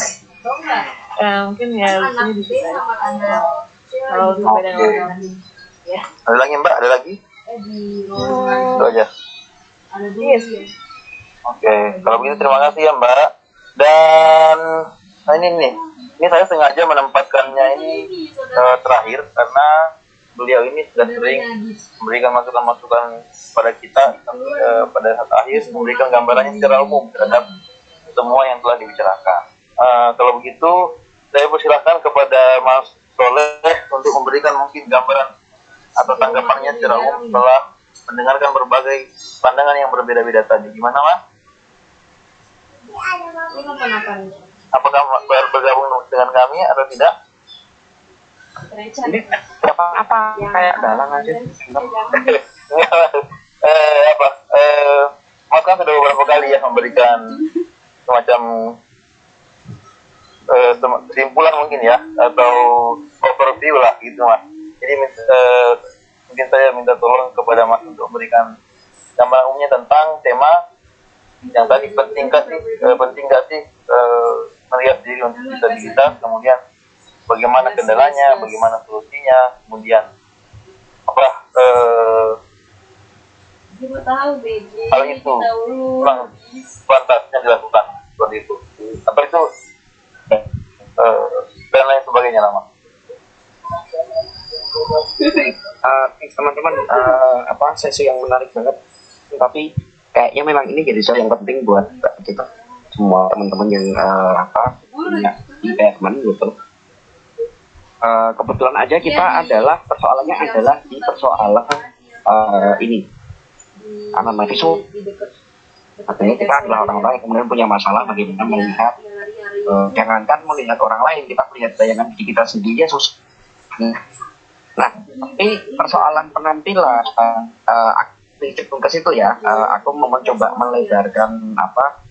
Eh, *laughs* mungkin ya lucunya di situ kalau untuk beda warna ya. Ada lagi Mbak? Ada lagi? Hmm, Itu aja. iya sih Oke, kalau begitu terima kasih ya Mbak. Dan nah ini nih, ini saya sengaja menempatkannya ini eh, terakhir karena beliau ini sudah sering memberikan masukan-masukan pada kita eh, pada saat akhir memberikan gambarannya secara umum terhadap semua yang telah dibicarakan. Eh, kalau begitu, saya persilahkan kepada Mas Soleh untuk memberikan mungkin gambaran atau tanggapannya secara umum setelah mendengarkan berbagai pandangan yang berbeda-beda tadi. Gimana Mas? Apakah bergabung dengan kami atau tidak? Ini apa apa kayak dalang aja. *laughs* eh, apa? Eh, Mas kan sudah beberapa kali ya memberikan semacam eh, kesimpulan mungkin ya atau overview lah gitu mas. Jadi eh, mungkin saya minta tolong kepada mas untuk memberikan gambaran umumnya tentang tema yang tadi penting gak sih eh, penting gak sih melihat diri untuk disabilitas kemudian bagaimana kendalanya bagaimana solusinya kemudian apa eh, hal itu. Memang pantasnya dilakukan seperti itu. Apa itu? Eh, dan lain sebagainya nama Eh, teman-teman eh, apa sesi yang menarik banget. Tapi kayaknya memang ini jadi soal yang penting buat kita semua teman-teman yang eh, apa punya impairment gitu. Eh, kebetulan aja kita adalah persoalannya adalah di persoalan eh, ini. Apa namanya visual artinya kita adalah orang-orang yang kemudian punya masalah bagaimana melihat eh, jangankan melihat orang lain kita melihat bayangan diri kita sendiri ya susah Nah, tapi persoalan penampilan, uh, uh, ke situ ya. Uh, aku mau mencoba melebarkan apa,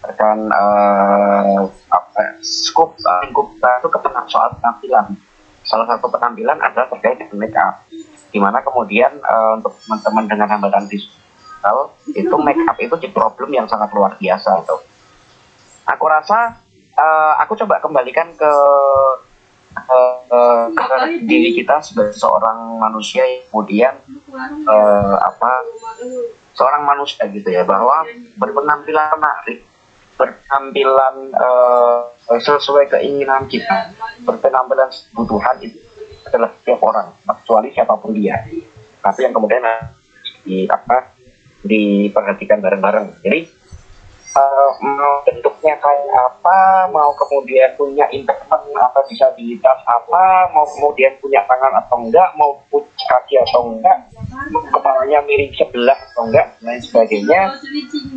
lebarkan uh, apa, scoop uh, lingkup uh, itu ke penam- soal penampilan. Salah satu penampilan adalah terkait dengan make up. Di mana kemudian uh, untuk teman-teman dengan hambatan visual itu make up itu jadi problem yang sangat luar biasa itu. Aku rasa uh, aku coba kembalikan ke eh, eh, ke diri kita sebagai seorang manusia yang kemudian eh, apa seorang manusia gitu ya bahwa berpenampilan menarik berpenampilan eh, sesuai keinginan kita. Berpenampilan kebutuhan itu adalah setiap orang kecuali siapa pun dia. Tapi yang kemudian di apa diperhatikan bareng-bareng. Jadi eh, mau bentuknya kayak apa, mau kemudian punya impairment apa disabilitas apa, mau kemudian punya tangan atau enggak, mau punya kaki atau enggak, kepalanya miring sebelah atau enggak, dan lain sebagainya,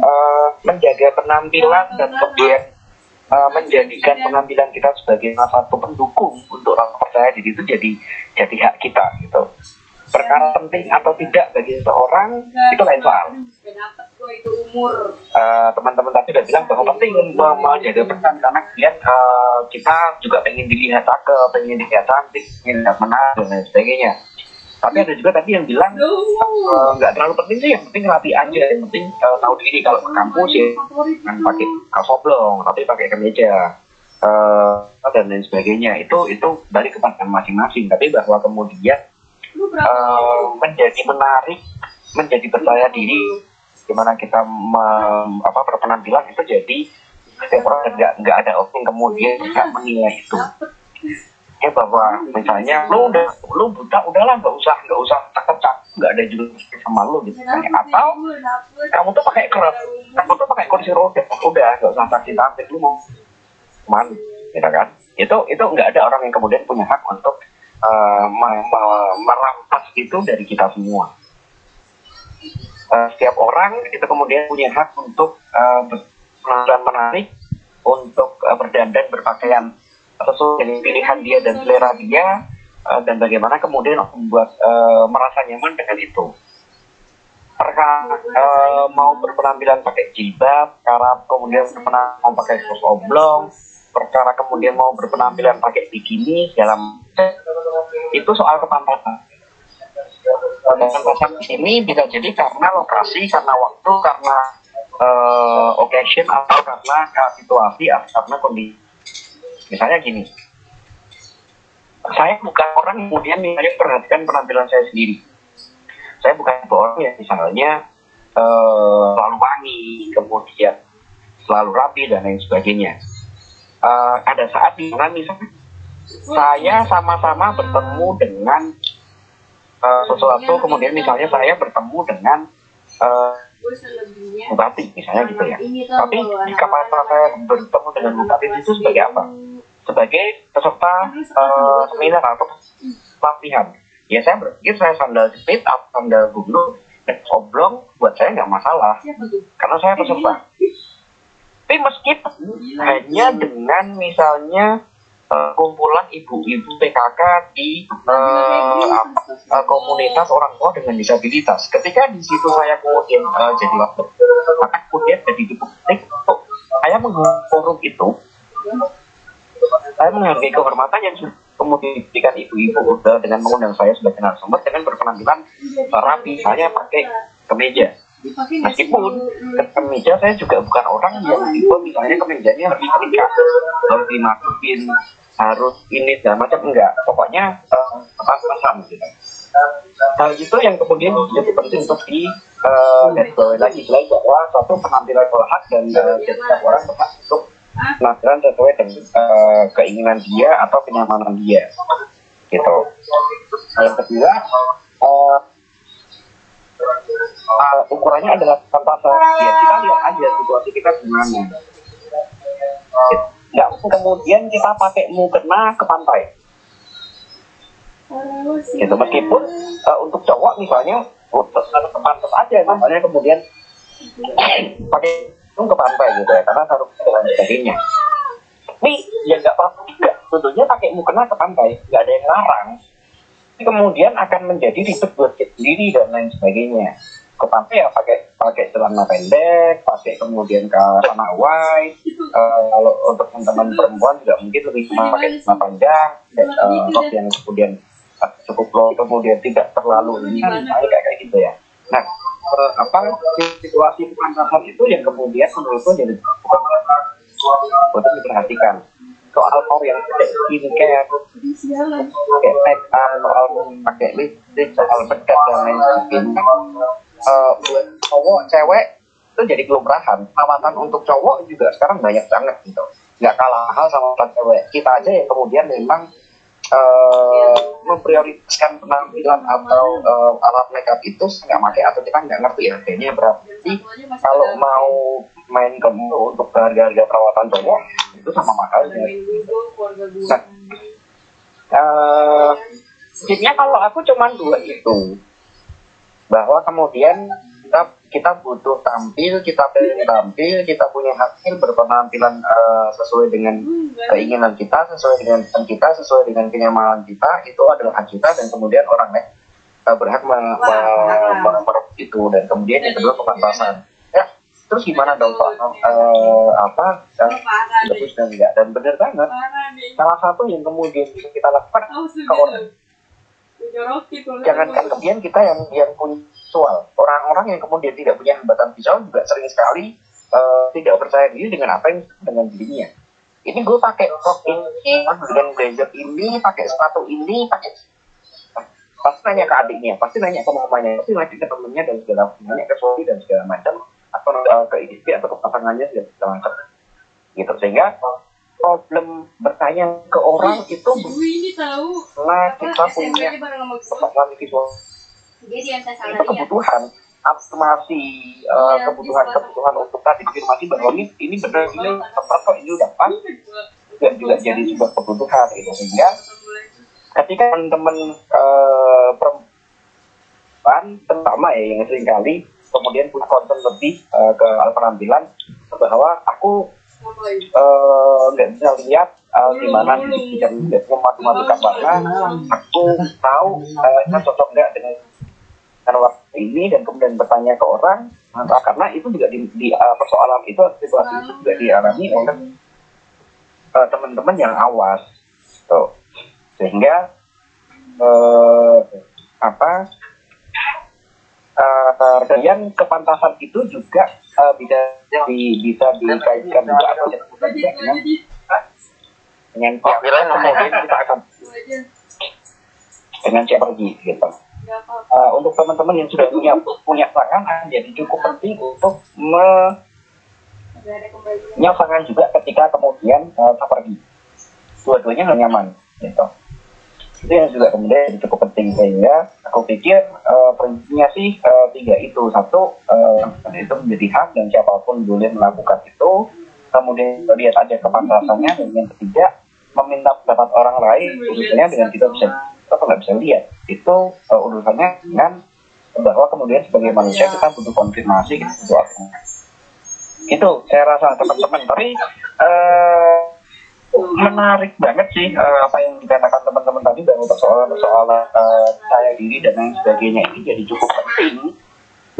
eh, menjaga penampilan dan kemudian uh, menjadikan pengambilan kita sebagai salah satu pendukung untuk orang percaya diri itu jadi jadi hak kita gitu perkara penting atau tidak bagi seseorang itu lain soal uh, teman-teman tadi udah bilang bahwa penting menjaga pesan karena kemudian uh, kita juga pengen dilihat cakep, pengen dilihat cantik, pengen dilihat menarik dan lain sebagainya. Tapi ada juga tadi yang bilang eh, nggak uh, terlalu penting sih, yang penting rapi aja, yang penting uh, tahu diri kalau ke kampus ya kan pakai kaos oblong, tapi pakai kemeja uh, dan lain sebagainya. Itu itu dari kepada masing-masing. Tapi bahwa kemudian uh, menjadi menarik, menjadi percaya diri. gimana kita mem, apa berpenampilan itu jadi setiap orang nggak nggak ada opini kemudian nggak menilai itu. Ya bahwa misalnya lu udah lu buta udahlah nggak usah nggak usah cakep cakep nggak ada juga sama lu gitu. Kan atau kamu tuh pakai kerap kamu tuh pakai kursi roda. Udah nggak usah saksi tampil lu mau man gitu kan? Itu itu nggak ada orang yang kemudian punya hak untuk uh, merampas itu dari kita semua uh, setiap orang itu kemudian punya hak untuk uh, menarik, untuk uh, berdandan berpakaian sesuai dengan pilihan dia dan selera dia, uh, dan bagaimana kemudian membuat uh, merasa nyaman dengan itu. Mereka uh, mau berpenampilan pakai jilbab, karena kemudian berpenampilan mau pakai kaos oblong, perkara kemudian mau berpenampilan pakai bikini dalam itu soal kepantasan Pendataan di sini bisa jadi karena lokasi, karena waktu, karena uh, occasion atau karena uh, situasi atau karena kondisi. Misalnya gini, saya bukan orang yang kemudian misalnya perhatikan penampilan saya sendiri. Saya bukan orang yang misalnya uh, selalu wangi, kemudian selalu rapi dan lain sebagainya. Uh, ada saat di mana misalnya saya sama-sama bertemu dengan uh, sesuatu kemudian misalnya saya bertemu dengan uh, bupati misalnya gitu ya. Tapi jika pada saya bertemu dengan bupati itu sebagai apa? Sebagai peserta uh, seminar atau pelatihan. Ya saya berpikir saya sandal jepit atau sandal dan oblong buat saya nggak masalah. Karena saya peserta. Tapi meskipun hanya dengan misalnya uh, kumpulan ibu-ibu PKK di uh, uh, komunitas orang tua dengan disabilitas. Ketika di situ saya kemudian uh, jadi waktu, maka kemudian jadi di publik, saya menghukum itu, saya menghargai kehormatan yang kemudian diberikan ibu-ibu dengan mengundang saya sebagai narasumber dengan berpenampilan rapi, saya pakai kemeja. Meskipun kemeja saya juga bukan orang yang tipe misalnya kemejanya lebih tingkat harus dimasukin harus ini dan macam enggak. Pokoknya uh, pas-pasan gitu. Hal itu yang kemudian jadi penting untuk di uh, lagi lagi bahwa suatu penampilan berhak dan uh, orang berhak untuk penampilan sesuai dengan uh, keinginan dia atau kenyamanan dia gitu. Yang kedua uh, uh, ukurannya adalah tanpa ya kita lihat aja situasi kita gimana. Gitu nggak kemudian kita pakai mukena ke pantai. Gitu meskipun uh, untuk cowok misalnya untuk pantas aja misalnya kemudian pakai itu ke pantai gitu ya karena taruh dan sebagainya tapi ya nggak apa-apa juga. Tentunya pakai mukena ke pantai nggak ada yang larang. Kemudian akan menjadi ribet buat sendiri dan lain sebagainya ke pantai ya? Pakai pakai celana pendek, pakai kemudian ke sana white. Uh, kalau untuk teman-teman perempuan juga mungkin lebih cuma pakai celana panjang, uh, rok yang kemudian uh, cukup low, kemudian tidak terlalu ini misalnya kayak kayak gitu ya. Nah, uh, apa situasi kepantasan itu yang kemudian menurutku jadi untuk diperhatikan. Soal orang yang pakai skincare, pakai make up, soal pakai lipstick, soal bedak dan lain sebagainya uh, buat cowok cewek itu jadi kelumrahan. Perawatan untuk cowok juga sekarang banyak banget gitu. Nggak kalah hal sama cewek. Kita aja yang kemudian memang uh, memprioritaskan penampilan atau uh, alat makeup itu nggak pakai. Atau kita nggak ngerti harganya berapa. Jadi kalau mau main ke untuk harga-harga perawatan cowok itu sama mahalnya. Nah uh, kalau aku cuma dua itu bahwa kemudian kita kita butuh tampil kita pengen tampil kita punya hasil berpenampilan eh, sesuai dengan keinginan kita sesuai dengan keinginan kita sesuai dengan kenyamanan kita itu adalah hak kita dan kemudian orang lain eh, berhak me- me- me- merebut itu. Dan kemudian yang kedua kepantasan. ya terus gimana dong pak? Eh, apa? Eh, bagus dan enggak. Dan benar banget. Salah satu yang kemudian bisa kita lakukan ke orang jangankan kemudian kita yang yang punya visual orang-orang yang kemudian tidak punya hambatan visual juga sering sekali eh, tidak percaya diri dengan apa yang dengan dirinya. Ini gue pakai rok ini dengan blazer ini pakai sepatu ini pakai pasti nanya ke adiknya pasti nanya ke mamanya pasti nanya ke temennya dan segala macam nanya ke suami dan segala macam atau eh, ke istri atau ke pasangannya segala macam. Gitu sehingga problem bertanya ke orang itu ini tahu. Karena kita punya kemampuan visual itu kebutuhan afirmasi eh, kebutuhan-kebutuhan untuk tadi afirmasi bahwa ini ini benar ini tepat kok ini udah pas. Dan juga jadi sebuah kebutuhan gitu. Sehingga ketika teman-teman eh, perempuan terutama ya yang sering kali kemudian punya konten lebih eh, ke penampilan bahwa aku eh, nggak bisa lihat eh, gimana bisa memadu-madukan warna aku tahu eh, ini cocok nggak dengan dengan warna ini dan kemudian bertanya ke orang. Nah, karena itu juga di, di eh, persoalan itu situasi itu juga dialami oleh eh, teman-teman yang awas. Tuh. Sehingga eh, apa eh, kemudian kepantasan itu juga eh, bisa di, bisa dikaitkan juga atau juga dengan dengan siapa kemudian kita akan dengan siapa lagi gitu. Eh, untuk teman-teman yang sudah punya punya tangan jadi cukup penting untuk me juga ketika kemudian eh, kita pergi. Dua-duanya nggak nyaman gitu itu yang juga kemudian cukup penting sehingga aku pikir eh, prinsipnya sih eh, tiga itu. Satu eh, itu menjadi hak dan siapa pun boleh melakukan itu. Kemudian lihat aja kepantasannya dan yang ketiga meminta pendapat orang lain urusannya dengan kita bisa kita nggak bisa lihat. Itu eh, urusannya dengan bahwa kemudian sebagai manusia kita butuh konfirmasi argumen itu saya rasa teman-teman. Tapi eh, menarik banget sih eh, apa yang dikatakan teman-teman tadi bahwa persoalan-persoalan eh, saya diri dan lain sebagainya ini jadi cukup penting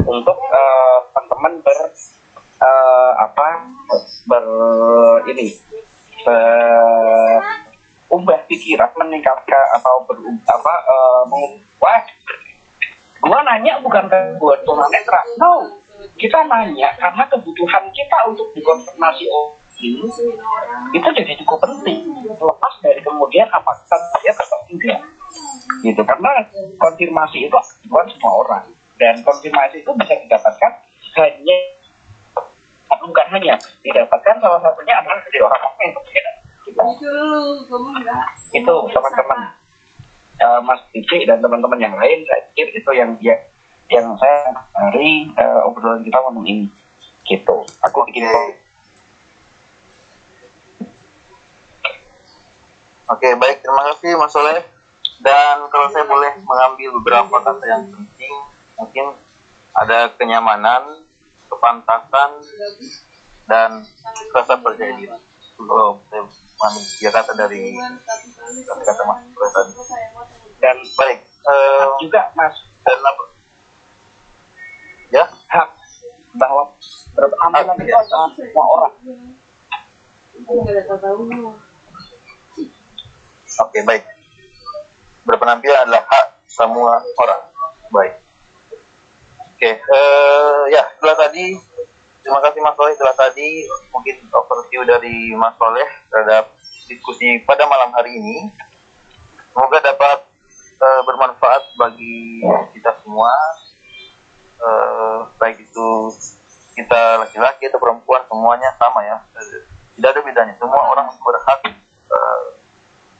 untuk eh, teman-teman ber eh, apa ber ini ber ubah pikiran meningkatkan atau ber apa eh, mengubah. Gua nanya bukan ke buat tunanetra no kita nanya karena kebutuhan kita untuk dikonfirmasi oh itu jadi cukup penting. Lepas dari kemudian apakah saya atau enggak gitu. Karena konfirmasi itu bukan semua orang. Dan konfirmasi itu bisa didapatkan hanya bukan hanya. Didapatkan salah satunya adalah dari orang-orang yang berbeda. Gitu. itu teman-teman eh, Mas Cici dan teman-teman yang lain saya pikir itu yang ya, yang saya dari eh, obrolan kita malam ini. Gitu. Aku bikin Oke, baik. Terima kasih Mas Soleh. Dan kalau saya boleh mengambil beberapa kata yang penting, mungkin ada kenyamanan, kepantasan, dan rasa percaya diri. Kalau saya mengambil tiga kata dari kata Mas Soleh tadi. dan Baik. eh, juga Mas dan apa? Ya, hak bahwa berpenampilan itu adalah semua orang enggak ada tahu Oke, baik. Berpenampilan adalah hak semua orang. Baik. Oke, eh, ya setelah tadi, terima kasih Mas Soleh setelah tadi mungkin overview dari Mas Soleh terhadap diskusi pada malam hari ini. Semoga dapat eh, bermanfaat bagi kita semua, eh, baik itu kita laki-laki atau perempuan semuanya sama ya. Tidak ada bedanya. Semua orang berhak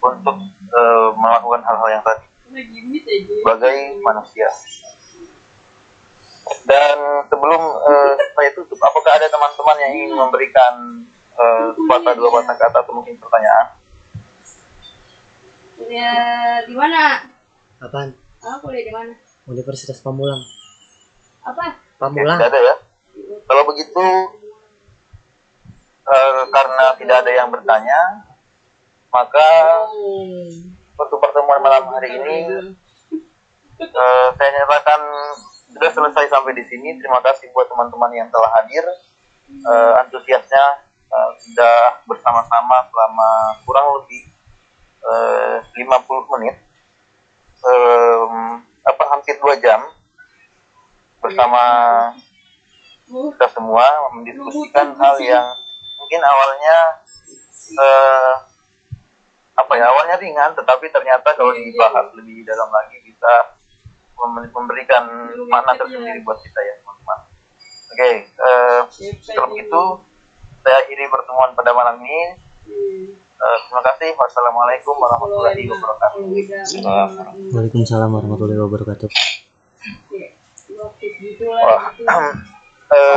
untuk eh, melakukan hal-hal yang tadi aja sebagai manusia. Dan sebelum eh, saya tutup, apakah ada teman-teman yang ingin memberikan eh, sepatah dua patah kata atau mungkin pertanyaan? kuliah di mana Apaan? ah kuliah di mana Universitas Pamulang. apa Pamula. Tidak ada ya. Kalau begitu eh, karena tidak ada yang bertanya, maka untuk pertemuan malam hari ini eh, saya nyatakan sudah selesai sampai di sini. Terima kasih buat teman-teman yang telah hadir. Eh, antusiasnya eh, sudah bersama-sama selama kurang lebih eh, 50 menit, Em, apa hampir dua jam bersama kita semua mendiskusikan hal yang mungkin awalnya eh, apa ya awalnya ringan tetapi ternyata kalau dibahas lebih dalam lagi bisa mem- memberikan makna tersendiri buat kita ya teman-teman. Oke, eh, kalau begitu saya akhiri pertemuan pada malam ini. Eh, terima kasih. Wassalamualaikum warahmatullahi wabarakatuh. Waalaikumsalam warahmatullahi wabarakatuh. Wah, *clears throat* eh,